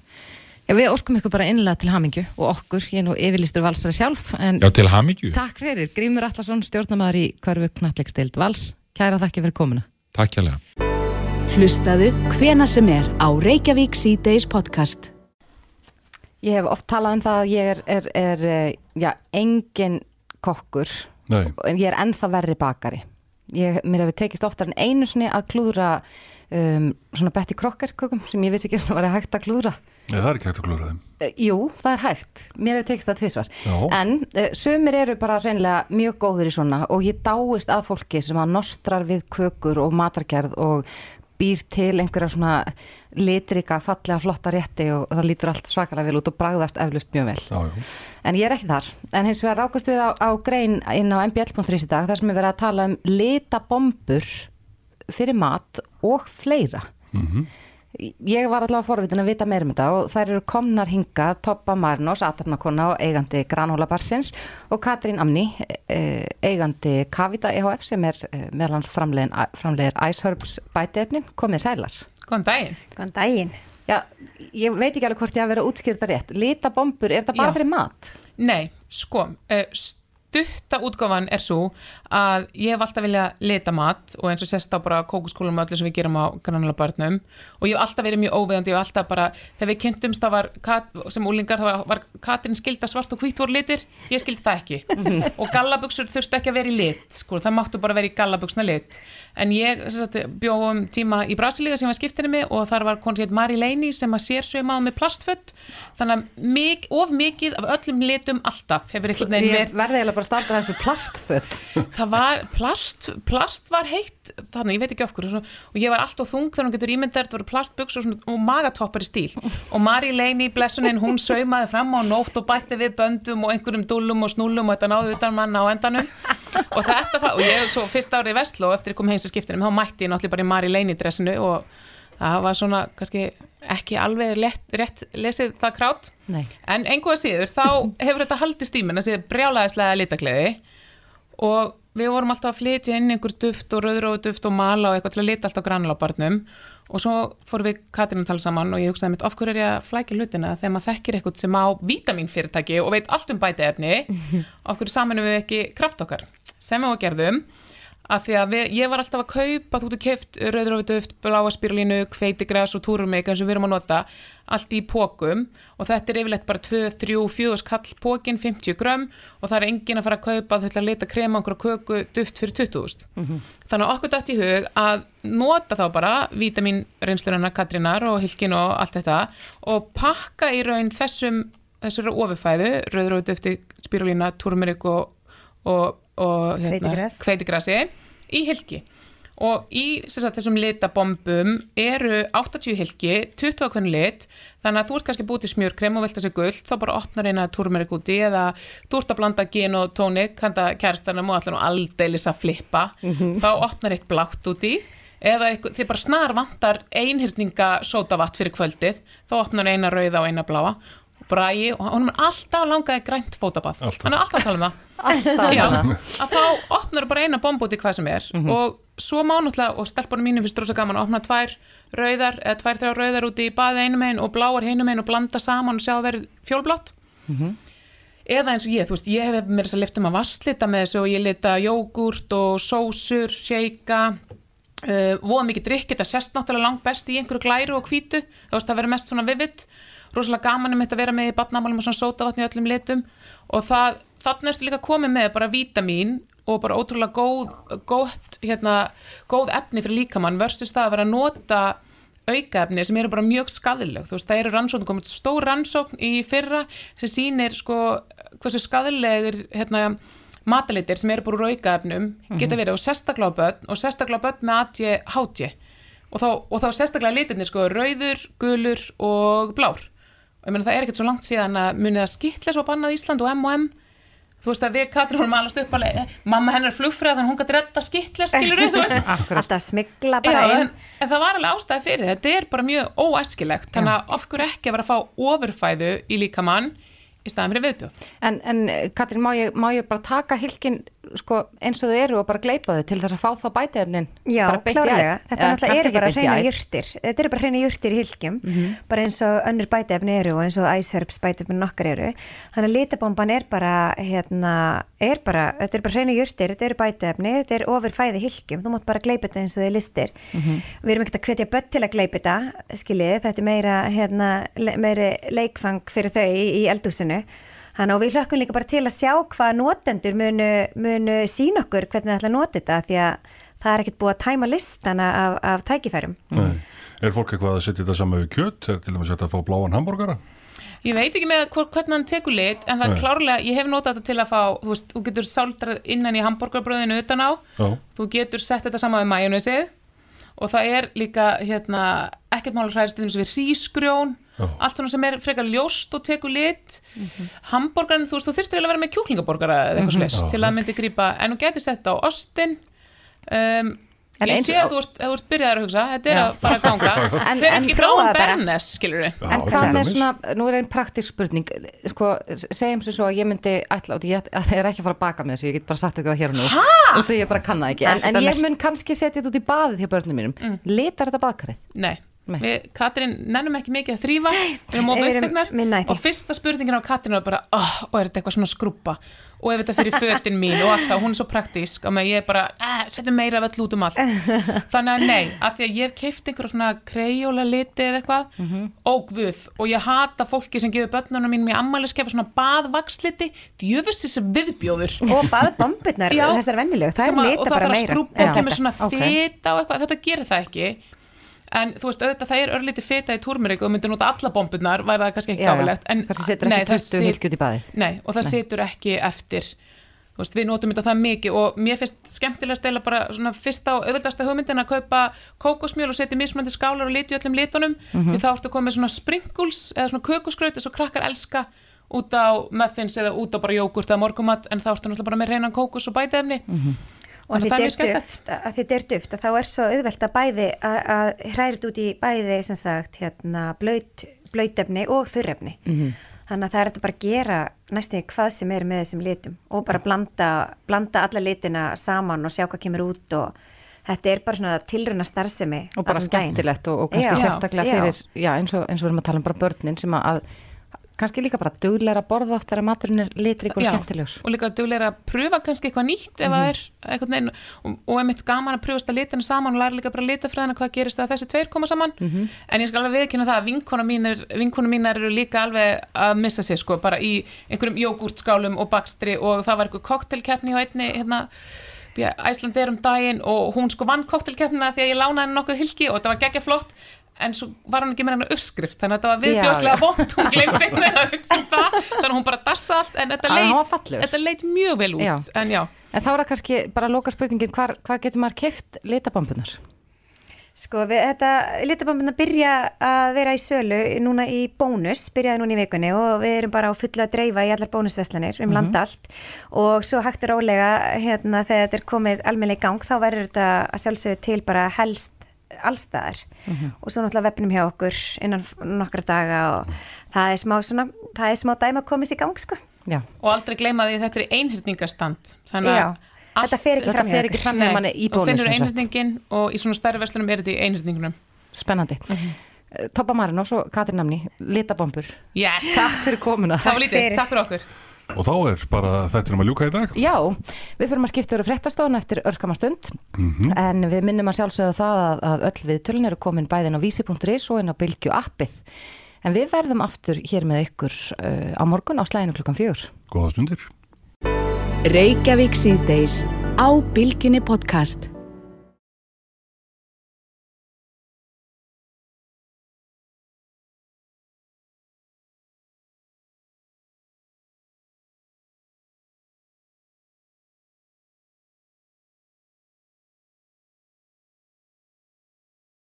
Já, við óskum ykkur bara innlega til hamingju og okkur, ég er nú yfirlistur valsari sjálf en Já, til hamingju. takk fyrir, Grímur Allarsson, stjórnamaður í Körfu Knatleikstild Vals, kæra þakki fyrir komuna. Takk hjá Hlustaðu hvena sem er á Reykjavík C-Days podcast. Ég hef oft talað um það að ég er, er, er eh, já, engin kokkur. Nei. en ég er ennþá verri bakari. Ég, mér hefur tekist oftar en einu sinni að klúðra um, svona Betty Crocker kökum sem ég vissi ekki að var hægt að klúðra Nei, það er ekki hægt að klúra þeim. Eh, Jú, það er hægt. Mér hefur tekist það tvisvar. Já. En uh, sumir eru bara reynilega mjög góður í svona og ég dáist að fólki sem að nostrar við kökur og matargerð og býr til einhverja svona litrika, fallega, flotta rétti og það lítur allt svakalega vel út og bragðast eflust mjög vel. Já. En ég er ekki þar. En hins vegar rákast við á, á grein inn á mbl.is í dag þar sem er verið að tala um litabombur fyrir mat og fleira. Ég var allavega forvitin að vita meira um þetta og þær eru komnar hinga Toppa Marnos, atarnakona og eigandi Granóla Barsins og Katrín Amni, eh, eigandi Kavita EHF sem er eh, meðlans framlegir Iceherbs bætiefni, komið sælar. Góðan daginn. Góðan daginn. Já, ég veit ekki alveg hvort ég hafa verið að útskýra þetta rétt. Lita bombur, er þetta bara Já. fyrir mat? Nei, sko, uh, stutta útgáfan er svo að ég hef alltaf vilja lita mat og eins og sérst á bara kókuskólum og öllu sem við gerum á grannlega barnum og ég hef alltaf verið mjög óveðandi, hef alltaf bara, þegar við kynntumst það var, Kat, sem úlingar, það var, var Katrin skilda svart og hvít voru litir, ég skildi það ekki. Og gallabuxur þurftu ekki að vera í lit, sko, það máttu bara vera í gallabuxna lit. En ég sem sagt, bjó um tíma í Brasilíu sem var skiptinni mig og þar var konsétt Mari Leini sem að sér saumaða með plastfött þannig að of mikið af öllum litum alltaf hefur bara að starta þessu plastfött. [LAUGHS] það var plast, plast var heitt þannig, ég veit ekki okkur og ég var alltaf þung þegar hún getur ímyndar það voru plastbuks og, og magatoppar í stíl og Mari Leini blessunin, hún saumaði fram á nótt og bætti við böndum og einhverjum dúllum og snúllum og þetta náði utan manna á endanum og þetta, og ég svo fyrst árið í Vestló eftir ég kom heim til skiptinum, þá mætti ég náttúrulega bara í Mari Leini dressinu og það var svona kannski ekki alveg lett, rétt lesið það krát Nei. en einhvað síður þá [LAUGHS] hefur þetta haldist í menn þessi brjálæðislega litakleði. Og við vorum alltaf að flytja inn einhver duft og rauðróðu duft og mala og eitthvað til að lita alltaf granulabarnum og svo fórum við Katrin að tala saman og ég hugsaði mitt, of hverju er ég að flækja hlutina þegar maður þekkir eitthvað sem á vítaminfyrirtæki og veit allt um bætiefni? [LAUGHS] Of hverju samanum við ekki kraft okkar? Sem við gerðum af því að við, ég var alltaf að kaupa þú getur keift rauðrófuduft, bláa spirulínu kveitigræs og túrumik eins og við erum að nota allt í pókum og þetta er yfirleitt bara 2, 3, 4 skall pókin 50 grömm. Og það er engin að fara að kaupa að leta krema einhverja köku duft fyrir 20.000 þannig að okkur dætt í hug að nota þá bara vítamin reynslunarna Katrínar og Hilkin og allt þetta og pakka í raun þessum þessari ofurfæðu, rauðrófudufti spirulína, túrumik og, og, og hérna, hveitigrasi. í hilki og í sem sagt, þessum litabombum eru 80 hilki 20 á hvernig lit. Þannig að þú ert kannski búið til smjörkrem og vilt þessi guld þá bara opnar eina turmerik úti eða þú ert að blanda gin og tónik handa kæristanum og allir nú aldeilis að flippa. Þá opnar eitt blátt úti eða þið bara snar vantar einhyrninga sótavatt fyrir kvöldið. Þá opnar eina rauða og eina bláa bræi og hann er alltaf langaði grænt fótabað Alltaf. hann er alltaf að tala um það. Alltaf. Að Já, um að þá opnar bara eina bomb út í hvað sem er og svo má náttúrulega og stelpunum mínum finnst rosa gaman að opna tvær rauðar eða tvær þrjá rauðar út í baði einum einn og bláar hinum einn og blanda saman og sjá að verið fjólblott. Eða eins og ég, þú veist, ég hef mér þess að lifta maður vasslita með þessu og ég lita jógurt og sósur, sheika uh, voða mikið drikk þetta sést náttúrulega langt best í einhverju glæru og hvítu. Þú veist, það verður mest svona vivid rosalega gaman um þetta að vera með í badnamálum og svona sótavatni í öllum litum. Og það, þannig erstu líka komið með bara vítamín og bara ótrúlega góð, góð, hérna, góð efni fyrir líkamann versus það að vera að nota aukaefni sem eru bara mjög skadileg þú veist, það eru rannsókn, komið stór rannsókn í fyrra sem sýnir sko hversu skadilegir hérna, matalitir sem eru bara úr aukaefnum geta verið á börn og sérstaklega á börn með ADHD og þá, og þá sérstaklega litirnir sko rauður, gulur og blár og ég meina það er ekkert svo langt síðan að munið að skitla svo bannað Ísland og M&M þú veist að við Katrín vorum alast upp alveg, mamma hennar er flugfræð þannig að hún gæti redda skittler skilur þú veist. [LAUGHS] Alltaf smigla bara Já, en, en það var alveg ástæði fyrir því. þetta er bara mjög óæskilegt. Þannig að of hverju ekki að vera að fá ofurfæðu í líkamann í staðan fyrir viðbjóð? En, en Katrín, má ég, má ég bara taka hilkin sko, eins og þau eru og bara gleypa þau til þess að fá þá bætiefnin. Já, klárlega, þetta Eða náttúrulega eru bara hreina æð. jurtir. Þetta eru bara hreina jurtir í hilkjum Mhm. bara eins og önnur bætefni eru og eins og æsherps bætefni nokkar eru. Þannig að litabomban er bara hérna, er bara, þetta eru bara hreina jurtir þetta eru bætefni, þetta er ofur fæði hilkjum þú mátt bara gleypa þetta eins og þið listir. Mhm. við erum ekkert að hvetja börn til að gleypa þetta skiljið, þetta er meira hérna, meiri leikfang fyrir þau í, í eldúsinu Þannig og við hlökkum líka bara til að sjá hvað notendur munu, munu sína okkur hvernig það ætla að nota þetta því að það er ekkert búið að tæma listana af, af tækifærum. Nei. Er fólk eitthvað að setja þetta saman við kjöt? Er til dæmis þetta að fá bláan hambúrgara? Ég veit ekki með hvor, hvernig hann tekur lit en það er Nei. klárlega, ég hef notað þetta til að fá þú veist, þú getur sáldrað innan í hambúrgarbröðinu utan á, Já. þú getur sett þetta saman við majónesið og það er líka hérna, ekkert máli hræðist til þess við hrísgrjón allt svona sem er frekar ljóst og tekur lit hambúrgarinn, þú veist, þú þyrstir eiginlega að vera með kjúklingaborgara eða eitthvað Mhm. slags Já. til að myndi grípa, en þú getur sett á ostin um, En ég sé að þú ert, þú ert byrjaðar að hugsa þetta er Já. að fara að ganga [LAUGHS] En- er en bara. bernes, skilur við En hvað með svona, nú er einn praktisk spurning sko, segjum svo að ég myndi ætla, og ég að það er ekki að fara að baka með þessu ég get bara sagt ykkur það hér og nú Ha? og því ég bara kann það ekki, en, en ég mun kannski setja þetta út í baðið hjá börnum mínum Mm. litar þetta baðkarið? Nei, við Katrín nennum ekki mikið að þrýfa við erum ofið því. og fyrsta spurningin á Katrín var bara oh, og er þetta eitthvað svona skrúpa og ef þetta fyrir fötin mín og allt það, hún er svo praktísk. Og ég er bara, eh, setjum meira af öll út um allt. [LAUGHS] Þannig að nei, af því að ég hef keift einhverja svona krejóla liti eða eitthvað. Mhm. og guð, og ég hata fólki sem gefur börnunum mínum í ammæliskefa svona baðvaksliti, djöfust þessi viðbjóður. Og baðbombirnar, [LAUGHS] þessar venjulegu, það er lita og það bara þarf að meira. skrúpa og kemur svona Ok. fita og eitthvað, þetta gerir það ekki en þú veist, auðvitað það er örlítið fita í túrmerik og myndir nota alla bombunar væri það kannski ekki en Kannski setur ekki það 20 hylki út í baðið. nei, og það Nei. setur ekki eftir þú veist, við notum þetta það mikið og mér finnst skemmtilegast eða bara svona fyrsta og auðvitaðsta hugmyndin að kaupa kókosmjöl og setja mismunandi skálar og liti öllum litunum Mhm. því þá ertu komið svona sprinkles eða svona kökusgraut eins og krakkar elska út á muffins eða út á bara jógurt eða morgumat en þá ertu náttúrulega bara með reynan kókos og bætefni Og að Það þetta er er duft, að þetta er duft, að þá er svo auðvelt að bæði að, hrærit út í bæði sem sagt hérna blöyt, blöytefni og þurrefni. Mhm. Þannig að það er þetta bara að gera næstum því hvað sem er með þessum litum og bara blanda, blanda alla litina saman og sjá hvað kemur út og þetta er bara svona tilruna starfsemi. og bara skemmtilegt og, og kannski Já. sérstaklega Já. fyrir, já, eins, og, eins og við erum að tala um bara börnin sem að kannski líka bara dugleira að borða oft þegar maturinn er litrík og skemmtilegur. og líka duglega að pröfa kannski eitthvað nýtt eitthvað neginn og, og einmitt gaman að pröfast að litina saman og læra líka bara litafræðina hvað gerist þegar þessi tveir koma saman. Mhm. en ég skal alveg viðkynna það að vinkona mínir, vinkona mínar eru líka alveg að missa sig sko bara í einhverjum jógurtskálum og bakstri og það var eitthvað koktelkeppni á einni hérna Æsland er um daginn og hún sko vann koktelkeppnina því að ég lánaði henni nokkuð hilki og þetta var geggja flott en svo var hún ekki með hennar uppskrift þannig að þetta var já. vond hún glemdi einhvern veginn að hugsa um það þannig að hún bara dassa allt en þetta Að hann leit, þetta leit mjög vel út Já. en já, en þá er það kannski bara loka spurningin hvar, hvar getur maður keift litabombunar? Sko, við, þetta litabambina byrja að vera í sölu núna í bónus, byrjaði núna í vikunni og við erum bara á fulla að dreifa í allar bónusveslanir um Mhm. land allt og svo hægt er ólega hérna þegar þetta er komið almennilega í gang þá verður þetta að sjálfsögðu til bara helst allstaðar Mhm. og svo náttúrulega vefnum hjá okkur innan nokkra daga og það er smá svona, það er smá dæma að komast í gang sko. Já. og aldrei gleyma því að þetta er einhyrningastand þannig Já, að allt- þetta fer ekki fram fram hjá manni í og bónus, finnur sem sagt. einhyrningin og í svona stærri verslunum er þetta í einhyrningunum Spennandi. Mm Toppa Marinós og Katrin Namni, litabombur. yes. Takk fyrir komuna. það var lítið, takk fyrir okkur Og þá er bara þetta um að ljúka í dag. Já, við fyrir að skipta yfir fréttastofan eftir örskama stund Mhm. en við minnum að sjálfsögða það að, að öll viðtölun eru komin bæðin á vísi.is og inn á Bylgju appið. En við verðum aftur hér með ykkur uh, á morgun á slæðinu klukkan fjögur. Góða stundir. Reykjavík síðdeis á Bylgjunni podcast.